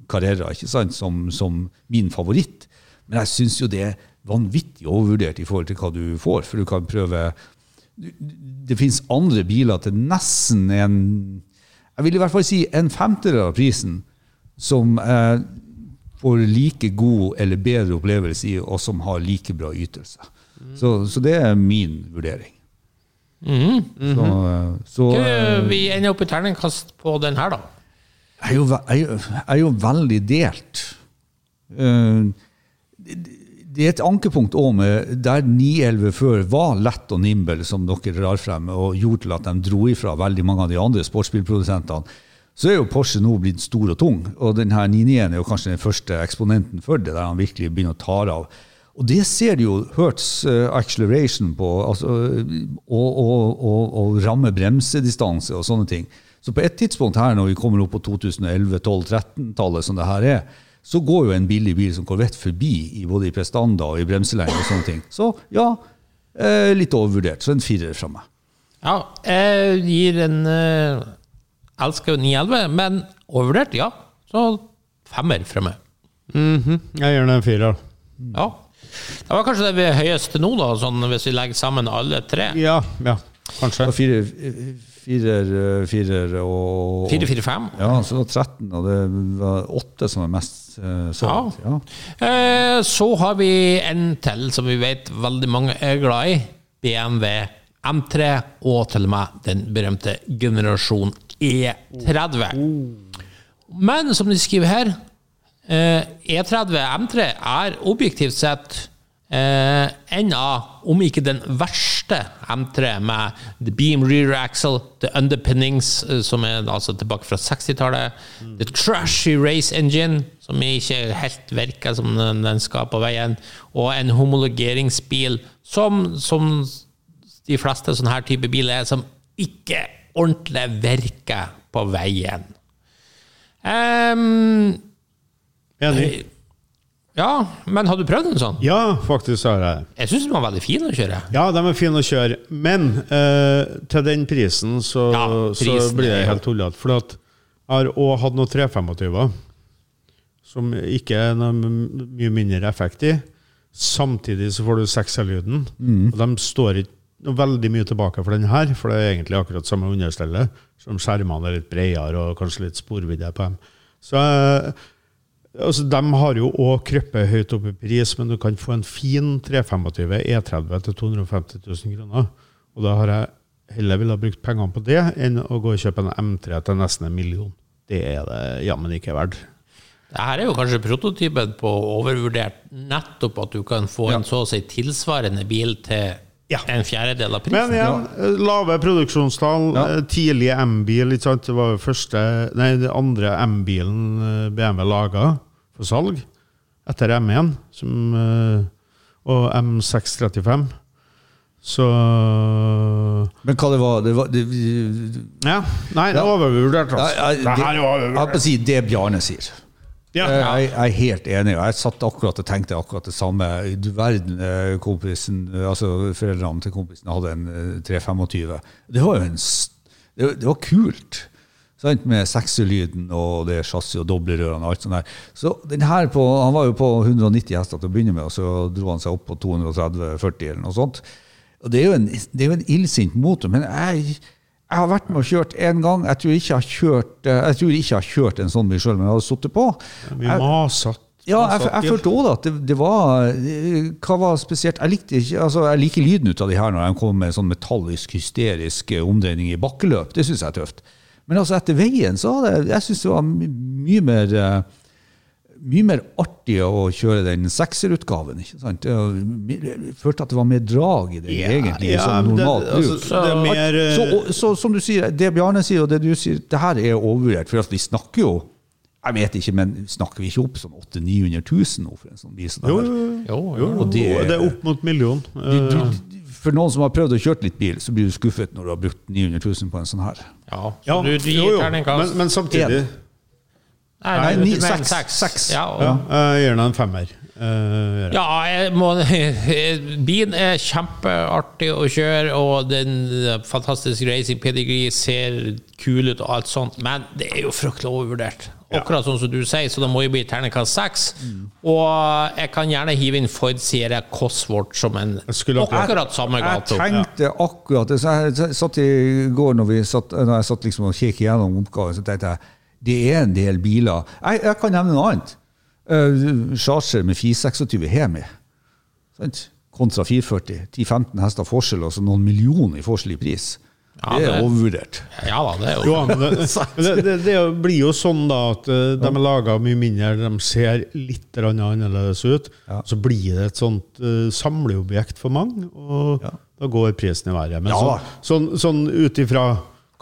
karrierer ikke sant, som, som min favoritt. Men jeg syns jo det er vanvittig overvurdert i forhold til hva du får. For du kan prøve Det finnes andre biler til nesten en Jeg vil i hvert fall si en femtedel av prisen som eh, får like god eller bedre opplevelse i, og som har like bra ytelse. Så, så det er min vurdering. Så, -hmm. så
Du,
eh,
Vi ender opp i terningkast på den her, da.
jeg er jo, jeg er jo- jeg er jo veldig delt. Eh, det- Det er et ankepunkt òg med der 911 før var lett og nimble, som dere drar frem, og gjorde til at de dro ifra veldig mange av de andre sportsbilprodusentene. Så er jo Porsche nå blitt stor og tung, og denne 991 er jo kanskje den første eksponenten for det, der han virkelig begynner å ta av. Og det ser du jo Hertz eh, acceleration på, altså, og, og, og, og ramme bremsedistanse og sånne ting. Så på et tidspunkt her, når vi kommer opp på 2011, 12, 13-tallet, som det her er, så går jo en billig bil som Corvette forbi i både i prestanda og i bremselengde og sånne ting. Så ja, eh, litt overvurdert. Så en firer fra meg.
Ja, jeg gir en uh, Elsker jo 911, men overvurdert, ja. Så femmer fra meg.
Jeg gir den en firer.
Ja. Det var kanskje det vi er høyest til nå, da, sånn hvis vi legger sammen alle tre.
Ja, ja, kanskje.
Og firer, firer, firer og
4-4-5.
Ja, så det var 13, og det var 8 som er mest eh, solgt. Ja.
Eh, Så har vi en til som vi vet veldig mange er glad i. BMW M3, og til og med den berømte generasjon E30. Men som de skriver her, E30 M3 er objektivt sett eh, av om ikke den verste M3, med the beam rear axle, the underpinnings, eh, som er altså tilbake fra 60-tallet, the trashy race engine, som ikke helt virker som den skal på veien, og en homologeringsbil som, som de fleste sånne her type biler er, som ikke ordentlig virker på veien. Ehm,
Enig.
Ja, men har du prøvd en sånn?
Ja, faktisk har jeg det.
Jeg syns de var veldig fine å kjøre.
Ja, de er fine å kjøre, men eh, til den prisen så,
Ja,
så blir
er
det
jo-
helt tullete. For at jeg har òg hatt noen 325 som ikke er noe m- mye mindre effekt i. Samtidig så får du 6L-lyden. Og de står ikke noe veldig mye tilbake for den her, for det er egentlig akkurat samme understellet, som skjermene er litt bredere og kanskje litt sporvidde på dem. Så eh, altså, De har jo òg krøpet høyt opp i pris, men du kan få en fin 325 E30 til 250 000 kroner. Og da har jeg heller ville ha brukt pengene på det enn å gå og kjøpe en M3 til nesten en million. Det er det jammen ikke verdt.
Det her er jo kanskje prototypen på overvurdert, nettopp at du kan få en så å si tilsvarende bil til
Ja.
en fjerdedel av
Men
prisen.
igjen, eh, lave produksjonstall,
Ja.
eh, tidlig M-bil. Det var jo første, nei, den andre M-bilen eh, BMW laga for salg, etter M1 som, eh, og M635. Så
Men hva det var, det var det,
Ja. Nei, det er
Ja.
overvurdert. Altså.
ja,
det her er
Jeg holdt
overvurdert.
på å si det Bjarne sier.
Ja.
Jeg, jeg er helt enig. og Jeg satt akkurat og tenkte akkurat det samme. Du verden, eh, kompisen, eh, altså Foreldrene til kompisen hadde en eh, 325. Det var jo en Det, det var kult. Sant? Med sekserlyden og det chassis og doblerørene og alt sånt der. Så den her på, Han var jo på 190 hester til å begynne med, og så dro han seg opp på 230-40 eller noe sånt. Og Det er jo en, det er en illsint motor, men jeg, jeg har vært med og kjørt én gang. Jeg tror ikke jeg har kjørt, eh, jeg tror ikke jeg har kjørt en sånn bil sjøl, men jeg hadde sittet på.
Mye
Jeg-
masete.
ja, jeg, jeg følte òg at det, det var Hva var spesielt? Jeg likte ikke, altså jeg liker lyden ut av de her når de kommer med sånn metallisk, hysterisk eh, omdreining i bakkeløp. Det syns jeg er tøft. Men altså etter veien så hadde jeg, jeg synes det var mye mer eh, mye mer artig å kjøre den sekserutgaven. ikke sant? Det Jeg følte at det var mer drag i det,
Ja,
egentlig.
ja,
sånn
normalt det-
normalt
altså,
bruk.
det er mer, eh,
så, og- så som du sier, det Bjarne sier og det du sier, det her er overvurdert. For vi snakker jo jeg vet ikke, men snakker vi ikke opp sånn 800 000-900 000 nå for en sånn bil? som
Jo, jo, jo.
Jo,
det-
det er opp mot million.
Du, du,
Eh,
for noen som har prøvd å kjøre litt bil, så blir du skuffet når du har brukt 900 000 på en sånn her.
Ja, så
ja,
du, du
jo, jo. Men, men samtidig
Nei,
Nei,
nei
seks.
seks.
Seks.
Ja, og,
ja, Jeg gir den en femmer. Uh.
Ja, jeg må, bilen er kjempeartig å kjøre, og den fantastiske racing pedigree ser kul ut og alt sånt, men det er jo fryktelig overvurdert. Akkurat sånn som du sier, så det må jo bli terningkast seks. Og jeg kan gjerne hive inn Ford Sierra Cosworth som en
akkurat-
akkurat samme
Jeg tenkte akkurat det. Så jeg, jeg satt i går når, vi satt, når jeg satt liksom og kikket gjennom oppgaven, så tenkte jeg det er en del biler. Jeg, jeg kan nevne noe annet. Uh, Charger med 426 Hemi. Sant? Kontra 440. 10-15 hester forskjell, og så noen millioner i forskjell i pris.
Ja,
det er
det-
overvurdert.
Ja da, det er jo
Jo, det, det, det, det blir jo sånn da at eh, de er laga mye mindre, de ser litt annerledes ut.
Ja.
Så blir det et sånt uh, samleobjekt for mange, og
Ja.
da går prisen i været. Men
Ja
så, sånn, sånn ut ifra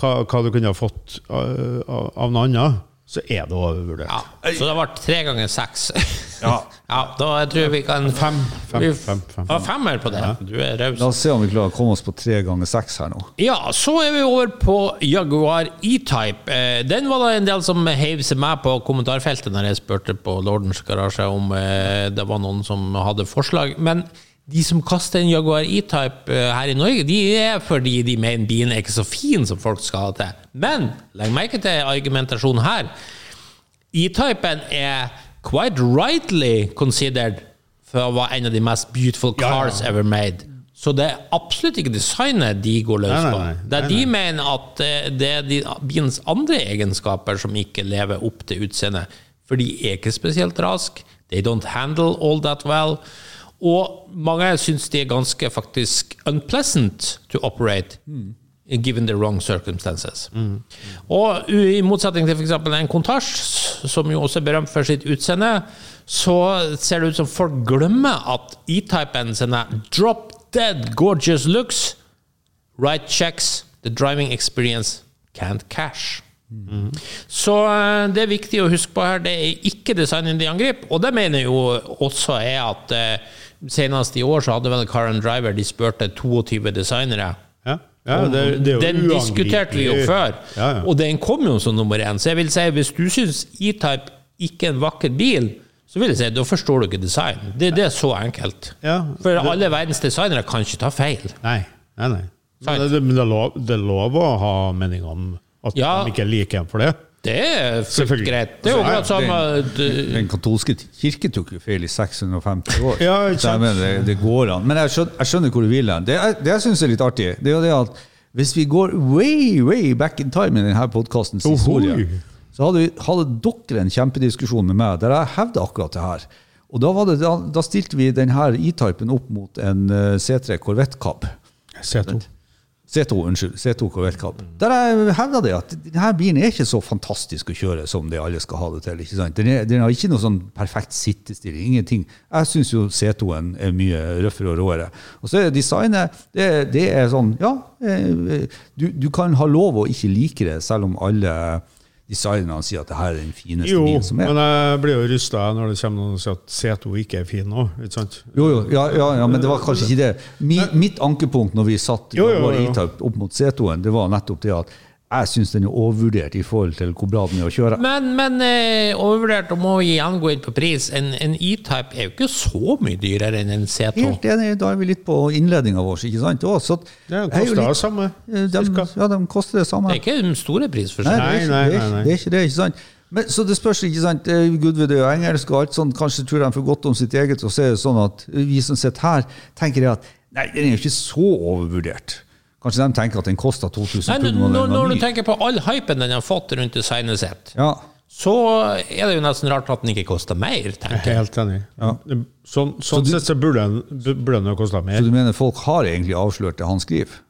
hva, hva du kunne ha fått eh, av, av noe annet, så er det overvurdert.
ja, Så det ble tre ganger seks.
Ja.
Ja, da jeg tror vi kan
Fem, fem, fem, fem,
Ja,
fem.
femmer på det. Du er raus.
La oss se om vi klarer å komme oss på tre ganger seks her nå.
Ja, så er vi over på Jaguar E-Type. Eh, Den var det en del som heiv seg med på kommentarfeltet når jeg spurte på Lordens garasje om eh, det var noen som hadde forslag. Men de som kaster en Jaguar E-Type eh, her i Norge, de er fordi de mener bilen er ikke så fin som folk skal ha til. Men legg merke til argumentasjonen her. E-Typen er quite rightly considered for å være en av de mest beautiful
Ja, ja.
cars ever made. Så det er absolutt ikke designet de går løs på. Der
Nei,
de mener at eh, det er de, bilens andre egenskaper som ikke lever opp til utseendet. For de er ikke spesielt raske. They don't handle all that well. Og mange syns det er ganske faktisk unpleasant to operate. Given the wrong circumstances. Og i motsetning til f.eks. en kontasj, som jo også er berømt for sitt utseende, så ser det ut som folk glemmer at E-typen sine drop dead gorgeous looks Right checks, the driving experience can't cash. Så eh, det er viktig å huske på her, det er ikke designen de angriper. Og det mener jo også er at eh, senest i år så hadde vel Car and Driver de spurte 22 designere.
Ja, ja det, det
den diskuterte vi jo før,
Ja,
og den kom jo som nummer én. Så jeg vil si, hvis du syns E-Type ikke er en vakker bil, så vil jeg si da forstår du ikke design. Det, det er så enkelt.
Ja,
For alle verdens designere kan ikke ta feil.
Nei, nei, nei. Men det, det, er lov, det lov å ha meninger om at de ikke liker en for det.
Det er fullt greit. Det er jo
er
akkurat samme
Den, den katolske kirke tok jo feil i 650 år.
Ja, ikke sant?
det, det går an. Men jeg skjønner, jeg skjønner hvor du vil hen. Det, det jeg syns er litt artig, det er jo det at hvis vi går way, way back in time i denne podkastens historie, så hadde, vi- hadde dere en kjempediskusjon med meg der jeg hevda akkurat det her. Og da, var det, da, da stilte vi denne E-typen opp mot en eh, C3 Corvette Cab.
C2.
C2, unnskyld. C2 Corvette Cab. Der jeg hevda det at denne bilen er ikke så fantastisk å kjøre som det alle skal ha det til. ikke sant? Den, er, den har ikke noe sånn perfekt sittestilling. ingenting. Jeg syns jo C2-en er mye røffere og råere. Og så er designet det, det er sånn Ja, eh, du, du kan ha lov å ikke like det, selv om alle designerne sier at det her er den fineste
Jo,
bilen som er.
Jo, men jeg blir jo rysta når det kommer noen og sier at C2 ikke er fin nå. Ikke sant?
Jo, jo, ja, ja, ja, men det var kanskje ikke det. Mi, mitt ankepunkt når vi satt
jo,
vår. E-Type opp mot C2-en, det var nettopp det at jeg syns den er overvurdert i forhold til hvor bra den er å kjøre.
Men, men eh, overvurdert, og må vi igjen gå inn på pris. En, en E-Type er jo ikke så mye dyrere enn en C2.
Helt enig, da er vi litt på innledninga vår, ikke sant? Å, så at
Det
er jo
koster det
litt-
samme.
Eh, de, ja, de koster det samme.
Det er ikke den store prisforskjellen.
Nei,
det,
nei,
er,
nei, nei.
det er ikke det, ikke sant? Men, så det spørs, ikke sant? Eh, Gudved er jo engelsk og alt sånt, kanskje tror de for godt om sitt eget, og så er det sånn at vi som sitter her, tenker at nei, den er jo ikke så overvurdert. Kanskje de tenker at den koster 2000
Nei,
pund.
når,
når
når du tenker på all hypen den har fått rundt designet sitt,
Ja,
så er det jo nesten rart at den ikke koster mer,
Jeg
tenker
er
jeg.
helt enig. Sånn, sånn
du-
sett så burde den burde den jo mer.
Så du mener folk har egentlig avslørt det han skriver?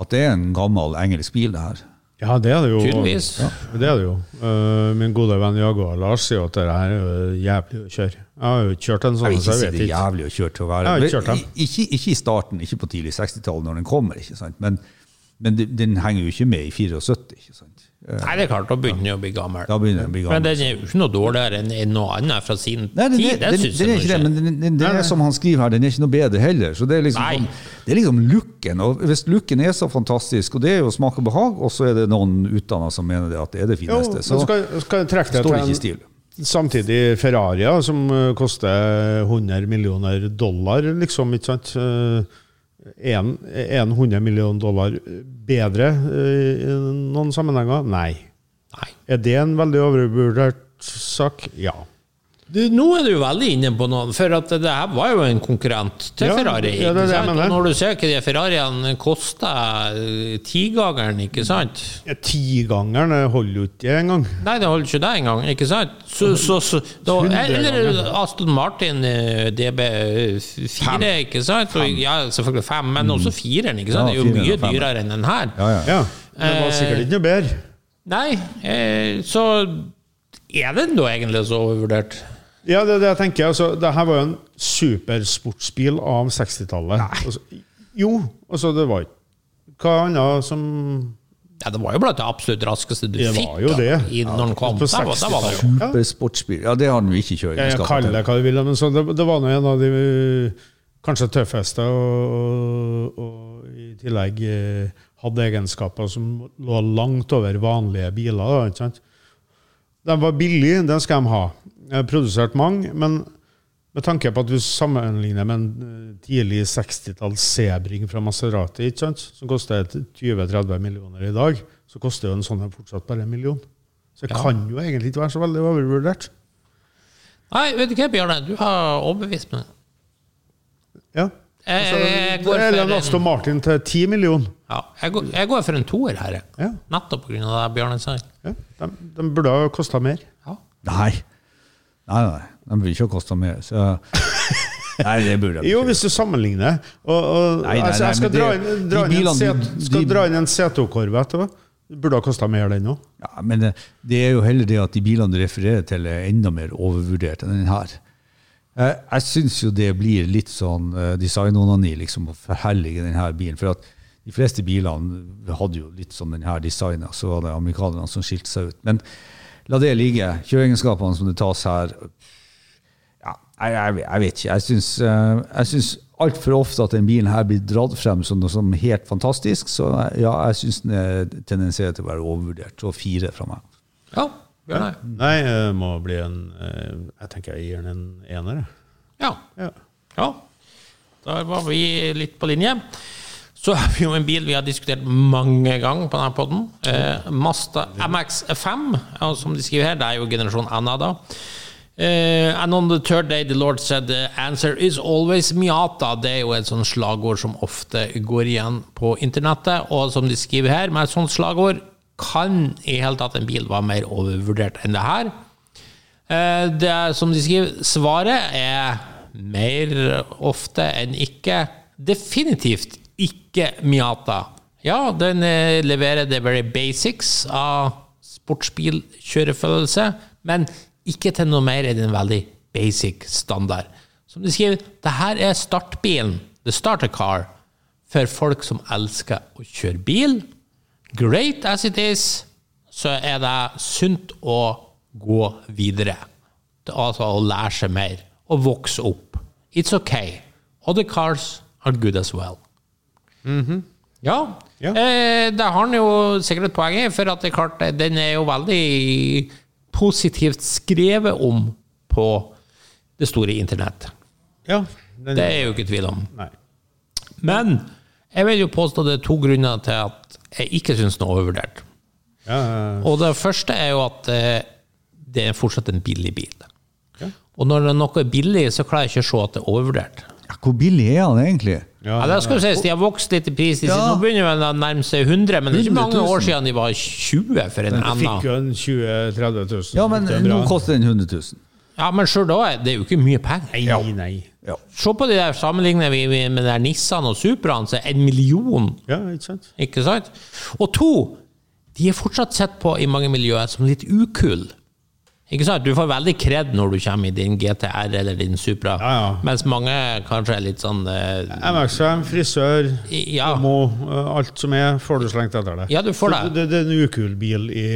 At det er en gammel engelsk bil, det her?
Ja, det er det jo.
Tydeligvis.
Ja, det er det jo. Uh, min gode venn Jaguar Lars sier at det her er jo jævlig å kjøre. Jeg har jo kjørt en
Jeg
sånn,
vil
så
ikke si
jeg
det
vet
er
ikke.
jævlig å kjøre til å være
Jeg har ikke.
Ikke, ikke i starten, ikke på tidlig 60-tall når den kommer, ikke sant? men, men den- den henger jo ikke med i 74. ikke sant?
Nei, det er klart, da begynner den å bli gammel.
Da begynner den å bli gammel.
Men den er jo ikke noe dårligere enn noe annet fra sin
Nei, den,
tid. Det
den,
synes
den er ikke det, men den, den, den er som han skriver her, den er ikke noe bedre heller. Så det er liksom, det er liksom looken. Og hvis looken er så fantastisk, og det er jo smak og behag, og så er det noen utdanna som mener det at det er det fineste, så
skal, skal det
står det ikke i stil.
samtidig Ferrari, som eh, koster 100 millioner dollar, liksom, ikke sant? Eh, En, en 100 millioner dollar bedre eh, i noen sammenhenger? Nei.
Nei.
Er det en veldig overvurdert sak? Ja.
Du, nå er du veldig inne på noe, for at det her var jo en konkurrent til
Ja,
Ferrari.
ja, det er det jeg
sant?
mener.
Når du ser hva de Ferrariene koster, eh, tigangeren, ikke sant?
Ja, Tigangeren eh, holder jo ikke engang.
Nei, det holder ikke det engang, ikke sant? Så, så, så, da, eller Aston Martin eh, DB4, ikke sant? Og, ja, selvfølgelig fem, men også fireren, ikke sant?
Ja,
Det er jo mye dyrere enn den her.
Ja, ja.
Ja, Det var sikkert ikke noe bedre.
Nei, eh, så er den da egentlig så overvurdert?
Ja, det det jeg tenker. Altså, det her var jo en supersportsbil av 60-tallet. Altså, jo, altså det var ikke Hva annet som
Ja, det var jo blant det absolutt raskeste du
Det
fikk
jo
da,
det.
i, når den kom.
på
Der var, jo det jo.
Supersportsbil. Ja, det har den jo ikke
Jeg, jeg kaller det hva du vil, men så det, det var nå en av de kanskje tøffeste, og, og, og i tillegg eh, hadde egenskaper som lå langt over vanlige biler. Da, ikke sant? De var billige, det skal de ha. Jeg har produsert mange, men med tanke på at du sammenligner med en eh, tidlig 60-talls Sebring fra Maserati, ikke sant? som koster 20-30 millioner i dag, så koster jo en sånn fortsatt bare en million. Så det
Ja.
kan jo egentlig ikke være så veldig overvurdert.
Nei, vet du hva, Bjørne? Du har overbevist meg.
Ja. Altså,
jeg, går
eller en
for
Aston Martin til 10 millioner.
ja, jeg, går, jeg går for en toer her.
Ja.
Nettopp pga. det Bjørne sa.
Ja, de, de burde ha kosta mer.
Ja.
Nei. Nei, nei. De vil ikke å koste mer. Så Nei, det burde jeg
Jo, hvis du sammenligner. Og, og,
Nei, nei,
altså,
nei,
jeg skal dra
det-
inn, dra inn
bilene
set,
du-
skal
de-
dra inn en C2-Corvette. Det burde ha kosta mer, den òg.
Ja, men det, er jo heller det at de bilene du refererer til, er enda mer overvurdert enn den her. Jeg, jeg syns jo det blir litt sånn uh, designonani liksom, å forhellige denne bilen. For at de fleste bilene hadde jo litt sånn denne designen, så var det amerikanerne som skilte seg ut. Men la det ligge. Kjøreegenskapene som det tas her ja, jeg, jeg, jeg vet ikke. Jeg syns, uh, jeg syns altfor ofte at den bilen her blir dratt frem som noe som helt fantastisk. Så ja, jeg syns den er tendenserer til å være overvurdert. Og fire fra meg.
ja. ja.
Nei, det må bli en eh, Jeg tenker jeg gir den en ener. jeg.
Ja.
Ja.
ja. Da var vi litt på linje. Så har vi jo en bil vi har diskutert mange ganger på denne podden. Eh, Mazda MX5, ja, som de skriver her. Det er jo generasjon Anna, da. Uh, and on the third day the Lord said the answer is always Miata. Det er jo et sånt slagord som ofte går igjen på internettet. Og som de skriver her, med et sånt slagord kan i hele tatt en bil være mer overvurdert enn det her. Uh, Det er, som de skriver, svaret er mer ofte enn ikke definitivt ikke Miata. Ja, den eh, leverer the very basics av sportsbilkjørefølelse, men ikke til noe mer enn en veldig basic standard. Som de skriver, det her er startbilen, the starter car, for folk som elsker å kjøre bil. Great as it is, så er det sunt å gå videre. Altså å lære seg mer og vokse opp. It's okay. Other cars are good as well. Ja,
Ja.
Eh, det har han jo sikkert et poeng i, for at det er klart, eh, den er jo veldig positivt skrevet om på det store internett.
Ja, den,
Det er jo ikke tvil om.
Nei.
Men jeg vil jo påstå det er to grunner til at jeg ikke syns den er overvurdert.
Ja,
Og det første er jo at eh, det er fortsatt en billig bil.
Ja.
Og når noe er billig, så klarer jeg ikke å se at det er overvurdert.
Ja, hvor billig er han egentlig?
Ja,
Ja, da skal du sies, De har vokst litt i pris. De
Ja.
Nå begynner vel å nærme seg 100, men det er ikke mange
000.
år siden de var 20 for en
Du fikk jo en 20 000-30 000.
Ja, men
er
nå koster den 100 000.
Ja, Men sjøl da, er det jo ikke mye penger.
Nei, nei.
Ja.
Se på de der sammenligner vi med med der Nissan og Supraen, så er en million,
Ja, ikke sant?
ikke sant? Og to, de er fortsatt sett på i mange miljøer som litt ukul. Ikke sant? Du får veldig kred når du kommer i din GTR eller din Supra,
Ja, ja.
mens mange kanskje er litt sånn eh,
MX5, frisør,
Ja.
Mo, eh, alt som er, får du slengt etter deg.
Ja, du får
Så
det.
det. Det er en ukul bil i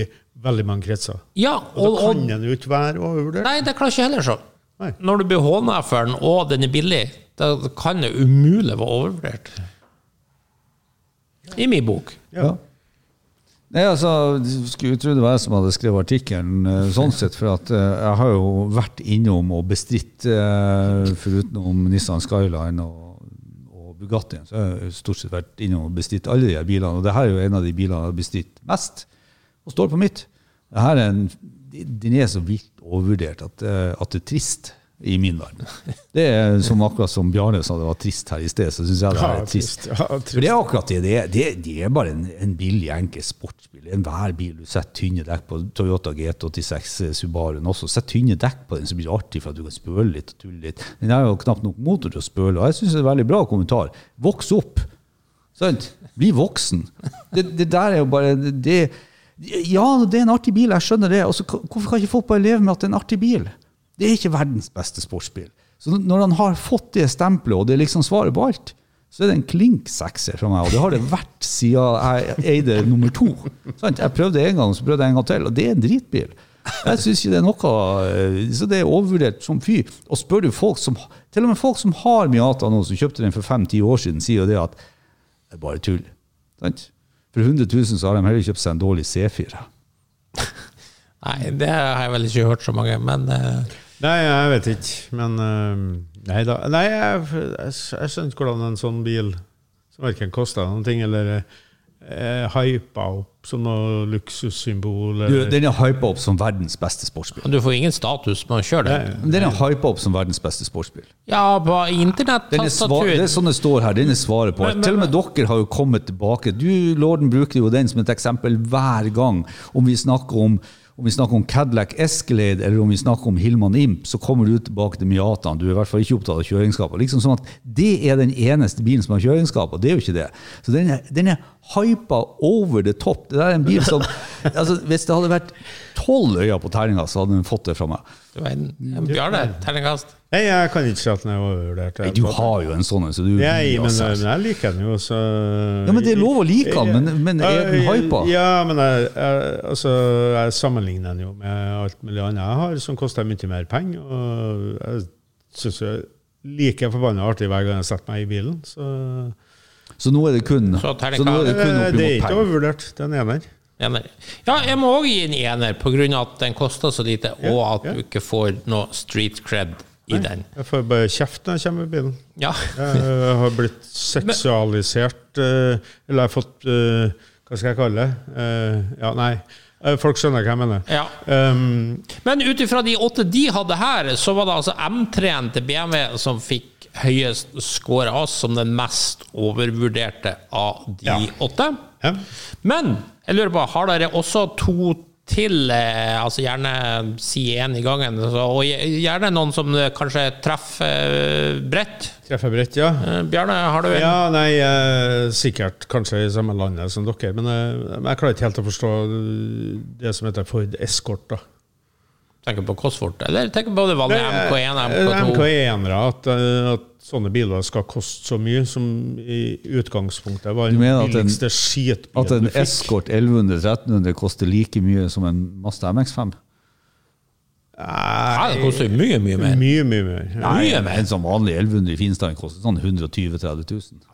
veldig mange kretser.
Ja,
Og
og,
da kan den jo ikke være overvurdert.
Nei, det klarer ikke heller så.
Nei.
Når du blir håna for den, og den er billig, da kan det umulig være overvurdert. I min bok.
Ja. Nei, altså, Skulle tro det var jeg som hadde skrevet artikkelen, eh, sånn sett, for at eh, jeg har jo vært innom og bestridt, foruten om Nissan Skyline og, og Bugattien, så har jeg jo stort sett vært innom og bestridt alle de her bilene. Og det her er jo en av de bilene jeg har bestridt mest, og står på mitt. Det her er en, den er så vilt overvurdert at, eh, at det er trist i min verden. Det er som akkurat som Bjarne sa det var trist her i sted, så syns jeg det er trist.
Ja,
For det er akkurat det. Det det, det er bare en, en billig, enkel sportsbil. Enhver bil. Du setter tynne dekk på Toyota GT86 Subaruen også. Sett tynne dekk på den, så blir det artig for at du kan spøle litt og tulle litt. Den har jo knapt nok motor til å spøle, og jeg syns det er en veldig bra kommentar. Voks opp. Sant? Bli voksen. Det, det der er jo bare det, Ja, det er en artig bil, jeg skjønner det. Og så hvorfor kan ikke folk bare leve med at det er en artig bil? Det er ikke verdens beste sportsbil. Så når han har fått det stempelet, og det er liksom svaret på alt, så er det en klink sekser fra meg. Og det har det vært siden jeg eide nummer to. Jeg prøvde en gang, så prøvde jeg en gang til, og det er en dritbil. Jeg syns ikke det er noe eh, Så det er overvurdert som fy. Og spør du folk som Til og med folk som har Miata nå, som kjøpte den for fem-ti år siden, sier jo det at det er bare tull. Sant? For 100 000 så har de heller kjøpt seg en dårlig C4.
Nei, det har jeg vel ikke hørt så mange, men eh,
Nei, jeg vet ikke, men eh, Nei da. Nei, jeg, jeg, jeg skjønner ikke hvordan en sånn bil som verken koster noen ting, eller er hypa opp som noe luksussymbol
Du, den er hypa opp som verdens beste sportsbil.
du får ingen status med å kjøre det.
Nei.
Men Den er hypa opp som verdens beste sportsbil.
Ja, på
Den er svar, det er sånn det står her. Den er svaret på.
Men- men-
Til og med dere har jo kommet tilbake. Du, Lorden, bruker jo den som et eksempel hver gang. Om vi snakker om, om, vi snakker om Cadillac Escalade eller om vi snakker om Hillman Imp, så kommer du tilbake til Miataen. Du er i hvert fall ikke opptatt av kjøreegenskaper. Liksom sånn at det er den eneste bilen som har kjøreegenskaper. Det er jo ikke det. Så den er, den er hypa over the top. Det er en bil som altså, Hvis det hadde vært tolv øyne på terninga, så hadde hun fått det fra meg.
Det var en, en Bjarne, terningkast.
Nei, jeg kan ikke si at den er overvurdert.
Nei, Du har jo en sånn en, så du
Nei, men,
altså,
men jeg liker den jo, så
Ja, men det er lov å like den, men- men er den hypa?
Ja, men jeg, jeg, altså, jeg sammenligner den jo med alt mulig annet jeg har, som koster mye mer penger. Og jeg syns jeg er like forbanna artig hver gang jeg setter meg i bilen. Så
Så nå er det kun,
Så
så
terningkast.
nå er det kun
Eh,
opp
det er ikke overvurdert, den ene.
Ener. Ja, jeg må òg gi en ener, av at den koster så lite, og at
ja.
du ikke får noe street cred i den.
Jeg får bare kjeft når jeg kommer i bilen.
Ja.
Jeg har blitt seksualisert eh, Eller jeg har fått eh, Hva skal jeg kalle det? Ja, nei. Folk skjønner hva jeg mener.
ja.
Um,
Men ut ifra de åtte de hadde her, så var det altså M3-en til BMW som fikk høyest score av oss som den mest overvurderte av de
Ja.
åtte.
ja.
Men jeg lurer på, har dere også to til, eh, altså gjerne si én i gangen, altså, og gjerne noen som kanskje treffer eh, bredt?
Treffer bredt, ja.
Eh, Bjarne, har du en?
Ja, nei, sikkert kanskje i samme landet som dere, men jeg klarer ikke helt å forstå det som heter Ford Escort. da.
Tenker på Cosworth, eller tenker på det vanlige MK1, MK2?
MK1-ere, at, eh, at sånne biler skal koste så mye, som i utgangspunktet var
Du
den billigste skitbilen du fikk. At en.
Escort 1100-1300 koster like mye som en Mazda MX5?
Ja, det koster mye, mye mer.
Mye, mye mer. Ja,
Mye mer.
enn sånn vanlig 1100 i Finstein koster sånn 120 000-30 000.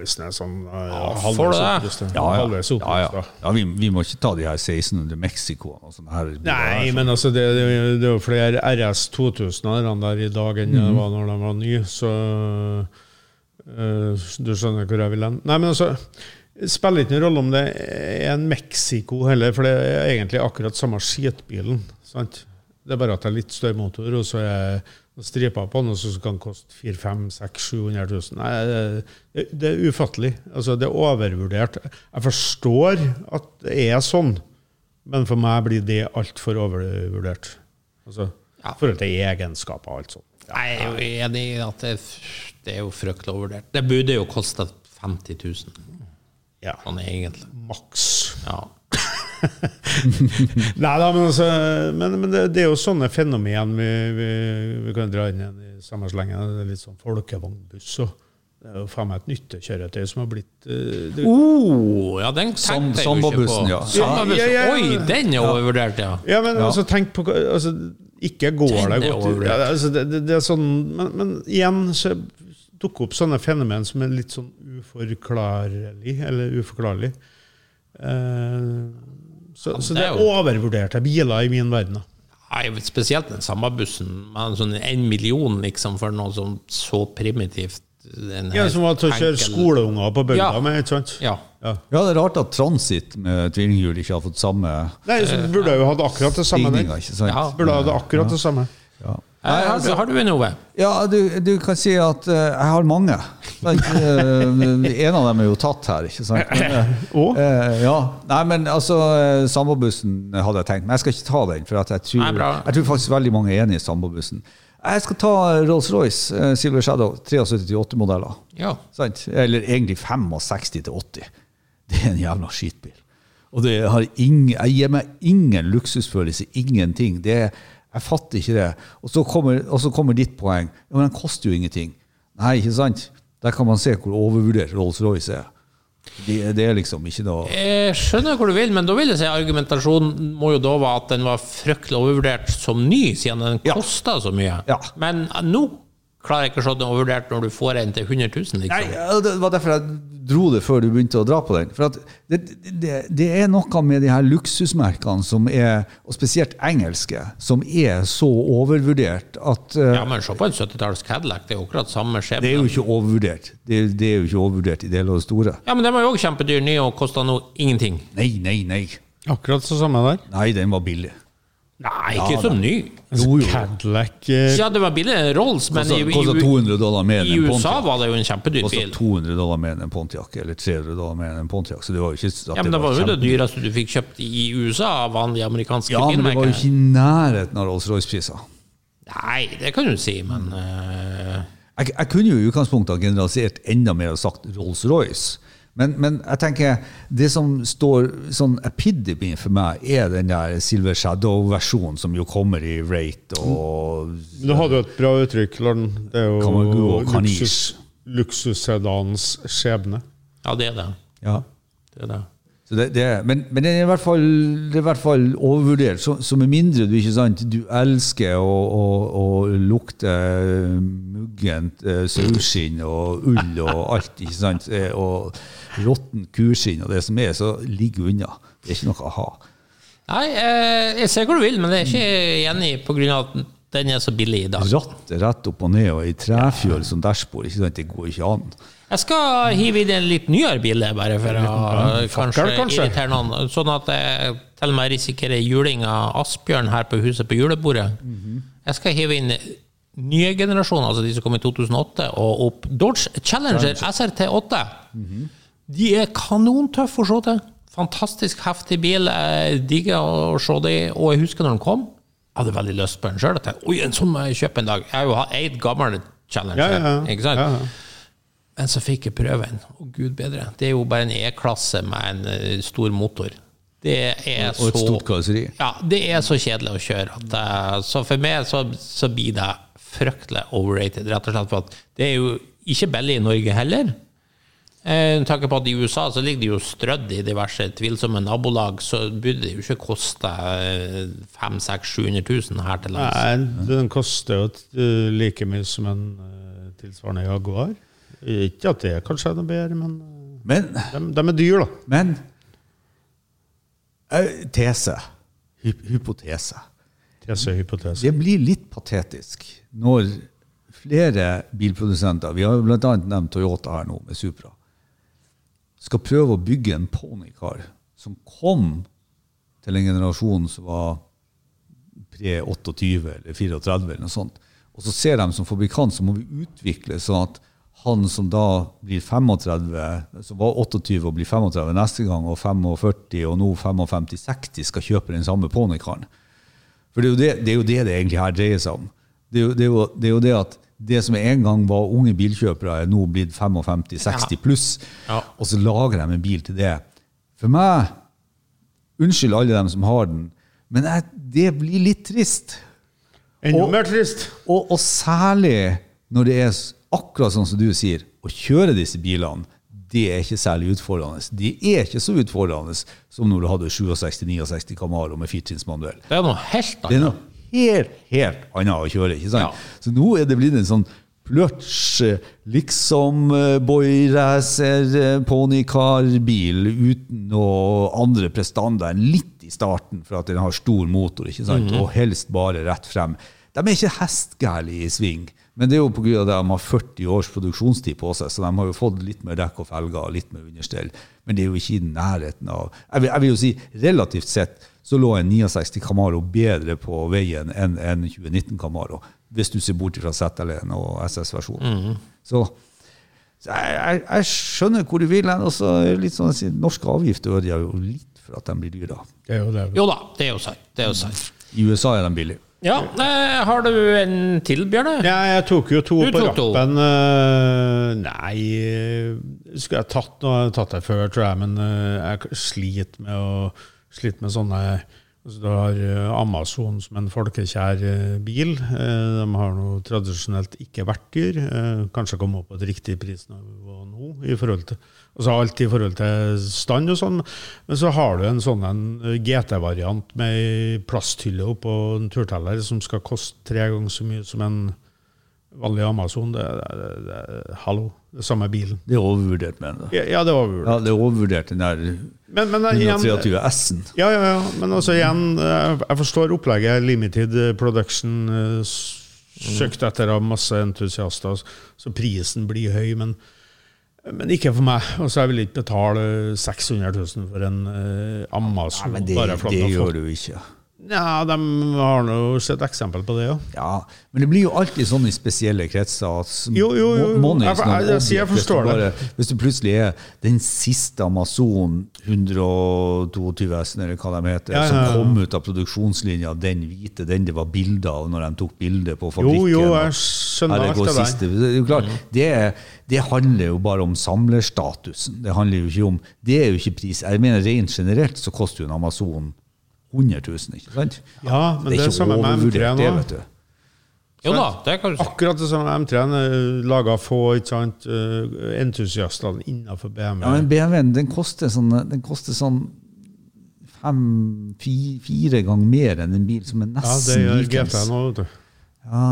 hvis den er sånn uh,
ja, det?
halvveis.
Ja, ja. Ja, ja. ja vi, vi må ikke ta de her 1600 Mexico og sånne her.
Nei,
her,
men altså, det, det, det er jo flere RS 2000-ere der i dag enn
Mhm.
det var når de var nye, så uh, Du skjønner hvor jeg vil hen? Nei, men altså det spiller ikke noen rolle om det er en Mexico heller, for det er egentlig akkurat samme skitbilen. sant? Det er bare at det er litt større motor, og så er det striper på den, og så kan koste 400 500 000 700 000. Nei, det, det er ufattelig. Altså, det er overvurdert. Jeg forstår at det er sånn, men for meg blir det altfor overvurdert. Altså,
Ja.
I forhold til egenskaper og alt sånt.
Jeg er jo enig i at det, det er jo fryktelig overvurdert. Det burde jo koste 50 000,
Ja.
sånn egentlig.
Maks.
Ja.
Nei da, men, altså, men, men det, det er jo sånne fenomen vi, vi, vi kan dra inn igjen i samme slengen. Det litt sånn folkevognbuss. og Det er jo faen meg et nyttekjøretøy som har blitt uh,
Oh, ja, den tenkte jeg jo ikke på.
Ja.
Ja, ja, ja.
Oi, den er overvurdert, ja.
Ja, men altså, tenk på altså, Ikke går
Den
det godt altså, det, det, det er sånn, men, men igjen så dukker opp sånne fenomen som er litt sånn uforklarlig, eller uforklarlig. Eh, så, så det
er
er
jo-
overvurderte biler i min verden.
Nei, spesielt den sambabussen. Men sånn en million liksom for noe sånn så primitivt.
Ja, som var til å kjøre skoleunger på bygda
Ja.
med, ikke sant?
Ja.
Ja.
Ja, det er rart at Transit med tvillinghjul ikke har fått samme
Nei, så burde jo hatt akkurat det samme
stigninger, ikke sant?
Ja.
Burde ha hatt akkurat det samme.
Ja.
Eh, har, du- har du en, Ove?
Ja, du, du kan si at uh, jeg har mange. Men, eh, en av dem er jo tatt her, ikke sant? Men, uh, ja. Nei, men altså, samboerbussen sambobussen hadde jeg tenkt, men jeg skal ikke ta den. For at jeg, tror,
Nei,
jeg tror faktisk veldig mange er enig i sambobussen. Jeg skal ta Rolls-Royce Silver Shadow 73-8-modeller.
Ja.
Eller egentlig 65-80. Det er en jævla skitbil. Og det har ingen, jeg gir meg ingen luksusfølelse, ingenting. Det er, jeg fatter ikke det. Og så kommer, og så kommer ditt poeng. Ja, men den koster jo ingenting. Nei, ikke sant? Der kan man se hvor overvurdert Rolls-Royce er. Det, det er liksom ikke noe
Jeg skjønner hvor du vil, men da vil jeg si argumentasjonen må jo da være at den var fryktelig overvurdert som ny, siden den
Ja.
kosta så mye.
Ja.
Men nå klarer jeg ikke å se den overvurdert når du får en til 100 000, liksom.
Nei, Det var derfor jeg dro det før du begynte å dra på den. For at det, det, det er noe med de her luksusmerkene som er, og spesielt engelske, som er så overvurdert at uh,
Ja, men se på en 70-talls Cadillac, det er jo akkurat samme skjebne.
Det er jo ikke overvurdert. Det, det er jo ikke overvurdert i det hele og det store.
Ja, men den var jo også kjempedyr ny og kosta nå ingenting.
Nei, nei, nei.
Akkurat så samme der.
Nei, den var billig.
Nei, ikke som ny.
Jo, jo.
Cadillac eh,
Ja, det var billig Rolls, men i,
Kosta
i,
200 dollar mer
i USA var det jo en kjempedyr
Kosta
bil.
200 dollar mer enn en Pontiac, eller 300 dollar mer enn en Pontiac. Så det var jo ikke at
Ja, men det var jo det dyreste du fikk kjøpt i USA av vanlige amerikanske
Ja, men det var jo ikke i nærheten av Rolls-Royce-priser.
Nei, det kan du si, men uh...
Jeg, jeg kunne jo i utgangspunktet ha generalisert enda mer og sagt Rolls-Royce. Men, men jeg tenker det som står sånn epidemi for meg, er den der Silver Shadow-versjonen som jo kommer i Rate og
Du hadde jo et bra uttrykk, Lorden. Det er jo
luksussedanens
luksus, skjebne.
Ja, det er det.
Ja.
det, er det.
Så det, det, men, men det er i hvert fall, det er i hvert fall overvurdert. Så, så med mindre du ikke sant, du elsker å, å, å lukte muggent eh, saueskinn og ull og alt, ikke sant, eh, og råtten kuskinn og det som er, så ligg unna. Det er ikke noe å ha.
Nei, eh, jeg ser hvor du vil, men jeg er ikke enig av at den er så billig i dag.
Ratt rett opp og ned og i trefjøl som dashbord. Det går ikke an.
Jeg skal hive inn en litt nyere bilde, bare for å kanskje,
kanskje?
irritere noen. Sånn at jeg til og med risikerer juling av Asbjørn her på huset på julebordet. Jeg skal hive inn nye generasjoner, altså de som kom i 2008, og opp Dodge Challenger SRT8. De er kanontøffe å se til. Fantastisk heftig bil. Jeg digger å se dem. Og jeg husker når den kom, jeg hadde veldig lyst på den sjøl. Oi, en sånn må jeg kjøpe en dag. Jeg har jo hatt eid gammel Challenger.
Ja, ja, ja.
Ikke sant? Men så fikk jeg prøven, og gud bedre. Det er jo bare en E-klasse med en eh, stor motor. Det er
Og et
så
stort karosseri.
Ja, det er så kjedelig å kjøre. At, eh, så for meg så, så blir det fryktelig overrated, rett og slett. For at det er jo ikke billig i Norge heller. Eh, Med tanke på at i USA så ligger de jo strødd i diverse tvilsomme nabolag, så burde det jo ikke koste 500 000-700 000 her til lands.
Nei, den koster jo like mye som en tilsvarende Jaguar. Ikke at det kanskje er noe bedre, men eh,
Men,
de, de er dyr, da.
men Tese. Hy hypotese.
Tese-hypotese.
Det blir litt patetisk når flere bilprodusenter, vi har bl.a. nevnt Toyota her nå med Supra, skal prøve å bygge en ponycar som kom til en generasjon som var pre-28 eller 34 eller noe sånt. Og så ser de som fabrikant så må vi utvikle sånn at han som da blir 35, som var 28 og blir 35 neste gang, og 45 og nå 55-60 skal kjøpe den samme ponykaren. For det er, det, det er jo det det egentlig her dreier seg om. Det er jo det, er jo, det, er jo det at det som en gang var unge bilkjøpere, er nå blitt 55-60 pluss.
Ja.
Og så lager de en bil til det. For meg Unnskyld alle dem som har den, men jeg, det blir litt trist.
Enda mer trist.
Og, og særlig når det er akkurat sånn som du sier, å kjøre disse bilene, det er ikke særlig utfordrende. De er ikke så utfordrende som når du hadde 67-69 Camaro med firtrinnsmanuell.
Det er noe helt annet.
Det er noe helt, helt annet å kjøre. ikke sant?
Ja.
Så nå er det blitt en sånn pløtsj, liksom eh, boyracer, eh, ponycar-bil uten noe andre prestander enn litt i starten for at den har stor motor, ikke sant? og helst bare rett frem. De er ikke hestgærlige i sving, men det er jo på grunn av at de har 40 års produksjonstid på seg, så de har jo fått litt mer dekk og felger og litt mer understell. Men det er jo ikke i nærheten av Jeg vil, jeg vil jo si relativt sett så lå en 69 Camaro bedre på veien enn en 2019 Camaro, hvis du ser bort fra ZL1 og SS-versjonen. Så, så jeg, jeg, jeg skjønner hvor du vil hen. litt sånn Norske avgifter ødelegger jo litt for at de blir dyre.
Det jo det.
Jo da, det er jo sant. Det er jo sant.
I USA er de billige.
Ja, eh, har du en til, Bjørne?
Ja, jeg tok jo to
Du
på rappen. eh, nei Skulle jeg tatt noe? Jeg har tatt det før, tror jeg, men eh, jeg sliter med å sliter med sånne altså, Du har Amazon som en folkekjær bil. De har nå tradisjonelt ikke vært dyr. Kanskje komme opp på et riktig prisnivå nå, i forhold til altså alt i forhold til stand og sånn. Men så har du en sånn en GT-variant med plasthylle oppå en turteller som skal koste tre ganger så mye som en vanlig Amazon. Det, det, det, det, hallo, det samme bilen.
Det er overvurdert, mener du?
Ja, ja det er overvurdert.
Ja, det er overvurdert, den der
Men, men eh, igjen,
123 S-en.
ja, ja, ja, men altså igjen, eh, jeg forstår opplegget. Limited production eh, søkt etter av masse entusiaster, så prisen blir høy. Men, men ikke for meg. og jeg vil ikke betale 600 000 for en eh, Amazon.
Men det, det gjør du ikke.
Ja, de har nå sett eksempel på det, ja.
Ja, men det blir jo alltid sånn i spesielle kretser. at
Jo, jo, jo.
money is
Jeg- jeg- jeg jeg forstår det.
Hvis du plutselig er den siste Amazon 122 S, eller hva de heter,
Ja, ja,
som kom ut av produksjonslinja, den hvite, den det var bilder av når de tok bilde på fabrikken.
jo,
jo,
jeg skjønner alt det der.
Det, er jo klart, det, er- det handler jo bare om samlerstatusen. Det handler jo ikke om Det er jo ikke pris. Jeg mener Rent generelt så koster jo en Amazon 100 000, ikke sant?
Ja, men det er
ikke
samme med M3
overvurdert, det,
nå.
vet du.
Jo da, det kan du si.
Akkurat det samme med M3-en. Laga få ikke sant, eh, entusiastene innenfor BMW.
Ja, men BMW-en den koster sånn, den koster sånn fem, fire, fire ganger mer enn en bil som er
Ja, det
nesten
gjør. GT nå, vet du.
Ja,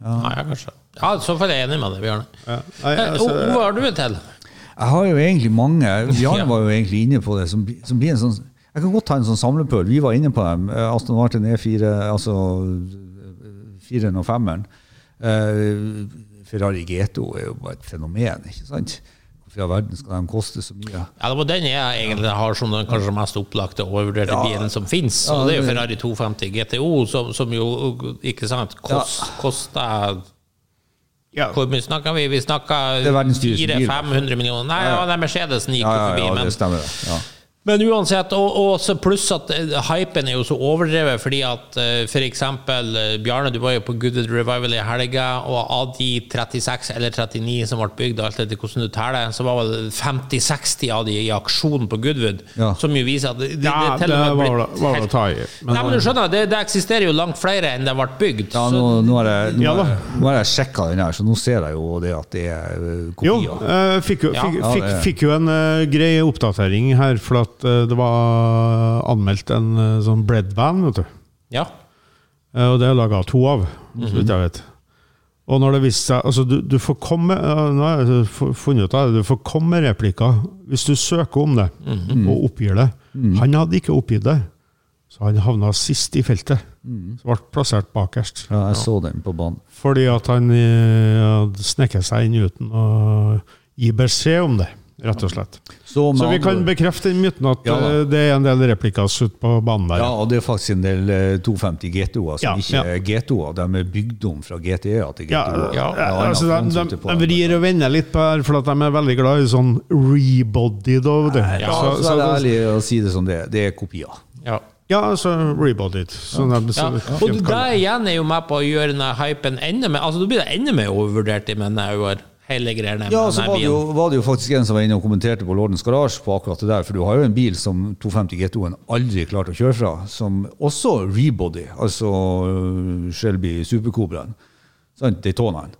ja.
Nei, ja, kanskje. Ja, så får jeg enig med deg, Bjørne.
Ja. Nei,
Eh,
altså,
Hva har du til?
Jeg har jo egentlig mange. Bjarne
Ja.
var jo egentlig inne på det. Som, som blir en sånn Jeg kan godt ta en sånn samlepøl. Vi var inne på dem. Eh, Aston Martin E4, altså 4 og 5-eren. Eh, Ferrari GTO er jo bare et fenomen, ikke sant? Hvorfor i all verden skal de koste så mye?
Ja, det var den jeg egentlig har som den kanskje mest opplagte og overvurderte
Ja.
bilen som fins.
Ja,
Og det er jo Ferrari 250 GTO, som, som jo ikke sant, kost, koster
Ja.
Hvor mye snakker vi? Vi snakker
Det er verdens dyreste bil.
400-500 millioner. Nei, ja, den Mercedesen gikk
Ja,
jo
ja,
forbi.
ja,
men Men uansett, og, og så pluss at eh, hypen er jo så overdrevet, fordi at f.eks. for eksempel eh, Bjarne, du var jo på Goodwood Revival i helga, og av de 36 eller 39 som ble bygd, alt etter hvordan du teller, så var vel 50-60 av de i aksjon på Goodwood,
Ja.
som jo viser at det, det,
Ja, det var det- var å ta i. Men-
Nei, men du skjønner, det, det eksisterer jo langt flere enn det ble bygd.
Ja, nå, nå har jeg, nå
Ja
har jeg, nå har jeg sjekka den her, så nå ser jeg jo det at det er kopier.
Jo, eh, fikk, jo, fikk,
Ja,
fikk,
det-
fikk jo en uh, grei oppdatering her, for at eh, det var anmeldt en uh, sånn breadvan, vet du.
Ja.
Eh, og det er laga to av, så vidt jeg vet. Og når det viste seg Altså, du, du får komme eh, Nå har jeg funnet ut av det. Du får komme med replikker hvis du søker om det og oppgir det. Han hadde ikke oppgitt det, så han havna sist i feltet. Så ble plassert bakerst.
Ja, jeg så den på banen.
Fordi at han eh, hadde sneket seg inn uten å gi beskjed om det, rett og slett.
Så, man,
Så vi kan bekrefte den myten at
Ja
eh, det er en del replikker ute på banen der.
Ja, og det er faktisk en del eh, 250 GTO-er som
Ja,
ikke
ja.
er GTO-er. De er bygd om fra GTE-er til
Ja,
GTO.
ja,
er
altså, de, de,
på
de vrir og vender litt på her, for at de er veldig glad i sånn rebodied. Og det.
Ja,
så,
så,
så,
er det ærlig å si det som det er. Det er kopier.
ja.
ja, altså rebodied.
Ja.
Ja.
Og det. igjen er jo med på å gjøre denne hypen enda mer Altså, da blir det enda mer overvurdert i mine øyne, hele greiene
Ja, så var det, jo, var det jo faktisk en som var inne og kommenterte på Lordens Garage på akkurat det der, for du har jo en bil som 250 GTO-en aldri klarte å kjøre fra, som også rebody, altså øh, Shelby Supercobraen, Daytonaen,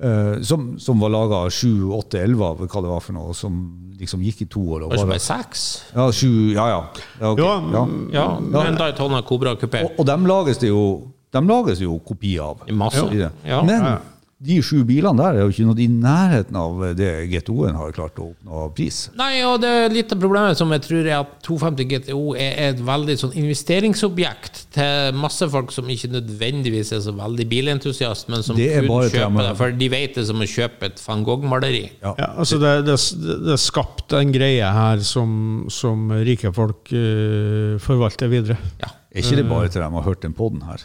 eh, som, som var laga 7, 8, 11 av hva det var for noe, som liksom gikk i to år. Og
var
bare,
seks?
ja, sju, ja, ja. ja, ok,
Ja,
ja.
Ja, men Daytona Cobra kupé.
Og, og dem lages det jo dem lages jo kopier av.
Masse.
Ja.
Ja.
Men de sju bilene der er jo ikke noe i nærheten av det GTO-en har klart å oppnå pris.
Nei, og det er litt av problemet som jeg tror er at 250 GTO er et veldig sånn investeringsobjekt til masse folk som ikke nødvendigvis er så veldig bilentusiast, men som
Det
kun kjøper det, for de vet det som å kjøpe et van Gogh-maleri.
Ja.
Ja, altså det, det, det er skapt en greie her som, som rike folk uh, forvalter videre.
Ja.
Er ikke det bare til de har hørt den podden her?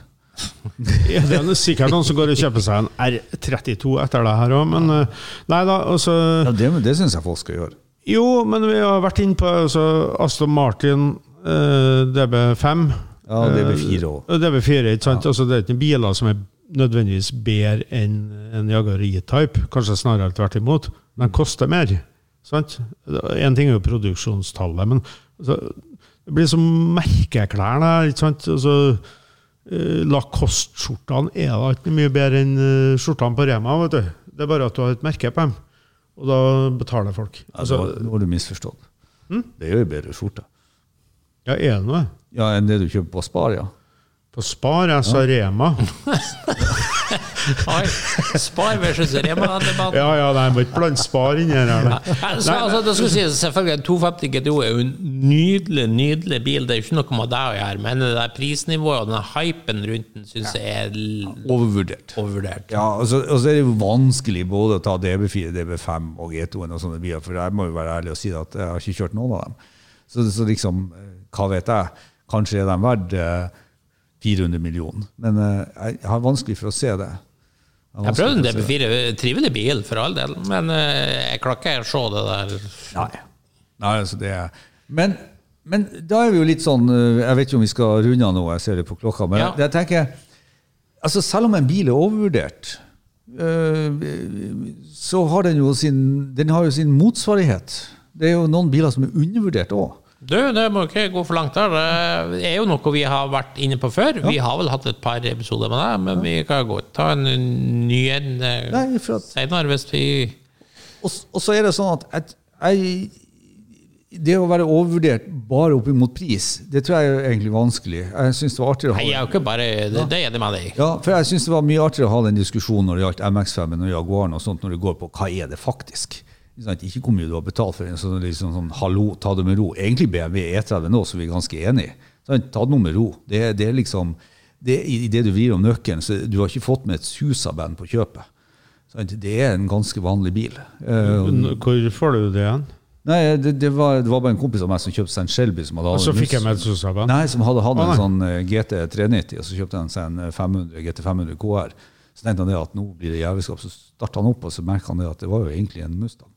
Ja, det er sikkert noen som går og kjøper seg en R32 etter det her òg, men eh, Nei da, altså
Ja, Det, det syns jeg folk skal gjøre.
Jo, men vi har vært inne på altså, Aston Martin, eh, DB5
Ja, DB4 også.
Eh, DB4, ikke sant? Altså, det er ikke biler som er nødvendigvis bedre enn en Jaguar E-Type, kanskje snarere tvert imot. Den koster mer. sant? Én ting er jo produksjonstallet, men altså, det blir som merkeklær ikke sant? Altså, Lacoste-skjortene er da ikke mye bedre enn eh, skjortene på Rema. vet du. Det er bare at du har et merke på dem, og da betaler folk.
Altså,
Altså,
nå, har du misforstått. Det er jo bedre skjorte.
ja, er det noe?
Ja, Enn det du kjøper på Spar, ja.
På Spar, jeg sa Rema.
Oi, Spar versus Rema-debatt.
Ja, ja, nei, må ikke blande Spar inn her. nei.
Så, altså, det skal sies, selvfølgelig, en 250 GTO er jo en nydelig nydelig bil. Det er jo ikke noe med det å gjøre, men det der prisnivået og den hypen rundt den syns jeg er l-
Overvurdert.
overvurdert.
Ja, og så, altså, så er det jo vanskelig både å ta DB4, DB5 og GTO-en og sånne biler, for jeg må jo være ærlig og si at jeg har ikke kjørt noen av dem. Så, så liksom, eh, hva vet jeg? Kanskje er de verdt eh, 400 millioner, men eh, jeg har vanskelig for å se det.
Jeg prøvde en
vanskelig for å se det.
DB4, trivelig bil for all del, men eh, jeg klarer ikke å se det der.
Nei. Nei, altså det er Men, men da er vi jo litt sånn eh, Jeg vet ikke om vi skal runde av nå, jeg ser det på klokka, men
Ja.
jeg tenker altså Selv om en bil er overvurdert, eh, så har den jo sin, den har jo sin motsvarighet. Det er jo noen biler som er undervurdert òg.
Du, det må ikke gå for langt der. Det er jo noe vi har vært inne på før. Vi har vel hatt et par episoder med det, men vi kan gå ta en ny en eh, senere hvis vi
Og, så er det sånn at jeg, det å være overvurdert bare opp mot pris, det tror jeg er egentlig vanskelig. Jeg synes det var artigere å
Nei, jeg er jo ikke bare Det, det er det med deg.
Ja, for jeg synes det var mye artigere å ha den diskusjonen når det gjaldt MX5 og Jaguaren og sånt, når det går på hva er det faktisk. Ikke hvor mye du har betalt for en sånn, liksom, sånn hallo, ta det med ro. Egentlig BMW E30 nå, så er ganske enige. Sant? Ta det nå med ro. Det, det er liksom det, I det du vrir om nøkkelen, så du har ikke fått med et Susa-band på kjøpet. Sant? Det er en ganske vanlig bil. Eh,
Hvor får du det igjen?
nei, det, det, var, det var bare en kompis av meg som kjøpte seg en Shelby som hadde
Og så fikk jeg med et Susa-band.
Nei, som hadde hatt en sånn eh, GT 390, og så kjøpte han seg en eh, 500, GT 500 KR. Så tenkte han det at nå blir det jævelskap. Så starta han opp, og så merka han det at det var jo egentlig en Mustang.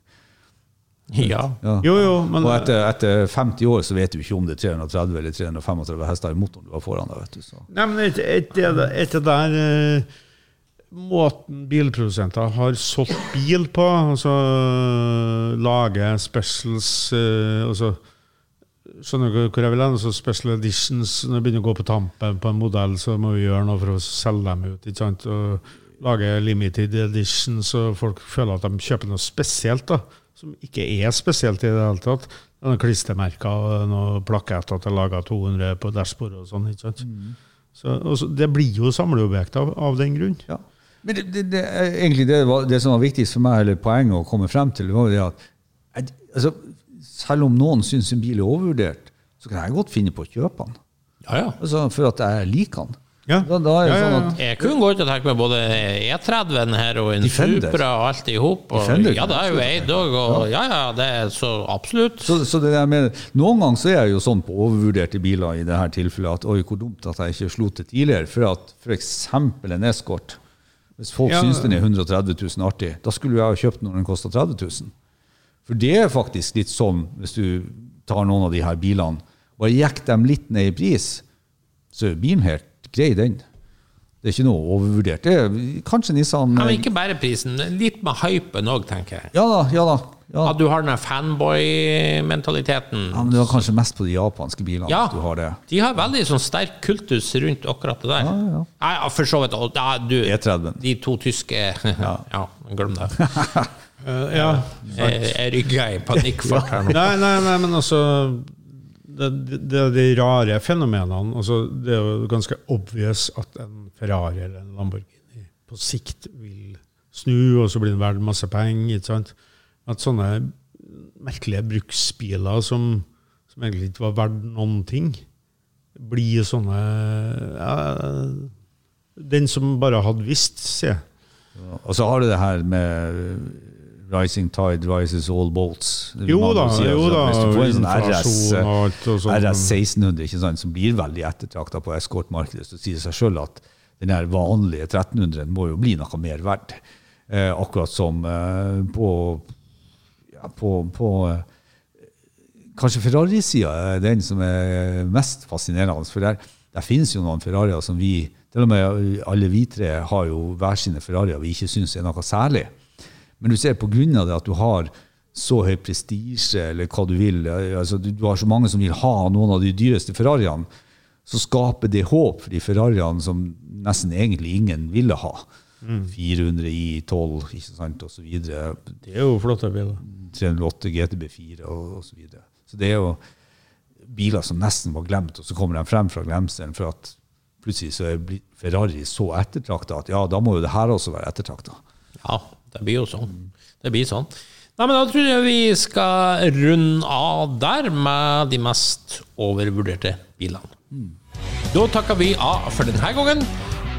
Ja.
Ja.
Jo, jo, men
og etter, etter 50 år så vet du ikke om det er 330 eller 335 hester i motoren du har foran deg. vet du. Så.
Nei, men et, et, et, et det der eh, Måten bilprodusenter har solgt bil på, altså lage specials eh, altså, Skjønner du hvor jeg vil hen? Altså special editions. Når det begynner å gå på tampen på en modell, så må vi gjøre noe for å selge dem ut. ikke sant? Og lage limited editions, så folk føler at de kjøper noe spesielt. da, Som ikke er spesielt i det hele tatt. Noen klistremerker og noen plaketter til laga 200 på dashbordet og sånn. ikke sant? Så, og så, det blir jo samleobjekter av, av den grunn.
Ja. Men det, det, det, egentlig det, var, det som var viktigst for meg, eller poenget å komme frem til, var det at jeg, altså, selv om noen syns en bil er overvurdert, så kan jeg godt finne på å kjøpe den.
Ja, ja.
Altså, for at jeg liker den.
Ja.
Da, da er det
Ja,
sånn at
Jeg kunne godt og tenke meg både E30-en her og en
Defender.
Supra og alt i hop. Ja, det er jo eid òg, og ja ja, det er så absolutt.
så, så det der med, Noen ganger så er jeg jo sånn på overvurderte biler i dette tilfellet at oi, hvor dumt at jeg ikke slo til tidligere. For at f.eks. en Escort Hvis folk
Ja.
syns den er 130 000 artig, da skulle jeg ha kjøpt den når den kosta 30 000. For det er faktisk litt sånn, hvis du tar noen av de her bilene, bare jekk dem litt ned i pris, så er bilen helt grei, den. Det er ikke noe overvurdert. Det er kanskje Nissan
Ja, men ikke bare prisen, litt med hypen òg, tenker jeg.
Ja da, ja da. Ja.
At du har den fanboy-mentaliteten.
Ja, men Du har kanskje mest på de japanske bilene
Ja,
at du har det.
de har veldig sånn sterk kultus rundt akkurat det der.
Ja, ja.
Ja, for så vidt. Ja, du,
E30.
de to tyske Ja, glem det.
uh, ja.
Jeg, jeg rygger i panikkfart her nå.
Nei, nei, nei, men altså det, det, er de rare fenomenene. Altså, det er jo ganske obvious at en Ferrari eller en Lamborghini på sikt vil snu, og så blir den verdt masse penger. At sånne merkelige bruksbiler som, som egentlig ikke var verdt noen ting, blir sånne ja, Den som bare hadde visst, sier jeg.
Og så har du det her med Rising tide rises all boats.
Jo da,
si,
jo
altså,
da,
Hvis du får en sånn RS. RS 1600 ikke sant, som blir veldig ettertrakta på eskortmarkedet, så sier det seg sjøl at den vanlige 1300-en må jo bli noe mer verdt. Eh, akkurat som eh, på, ja, på, på eh, Kanskje Ferrari-sida er den som er mest fascinerende. For der, der finnes jo noen Ferrarier som vi Til og med alle vi tre har jo hver sine Ferrarier vi ikke syns er noe særlig. Men du ser av det at du har så høy prestisje, eller hva du vil, altså du, du har så mange som vil ha noen av de dyreste Ferrariene, så skaper det håp for de Ferrariene som nesten egentlig ingen ville ha. 400 i 12, ikke sant, og så videre.
Det er jo flotte biler.
308 GTB4 og, og så videre. Så det er jo biler som nesten var glemt, og så kommer de frem fra glemselen for at plutselig så er Ferrari så ettertrakta at ja, da må jo det her også være ettertrakta.
Ja, det blir jo sånn. Det blir sånn. Nei, men Da tror jeg vi skal runde av der med de mest overvurderte bilene. Da takker vi av for denne gangen.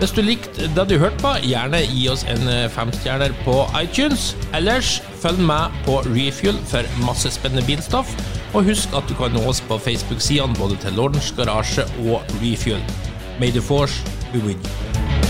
Hvis du likte det du hørte på, gjerne gi oss en femstjerner på iTunes. Ellers følg med på Refuel for masse spennende bilstoff. Og husk at du kan nå oss på Facebook-sidene både til Lordens Garasje og Refuel. May the force be with you.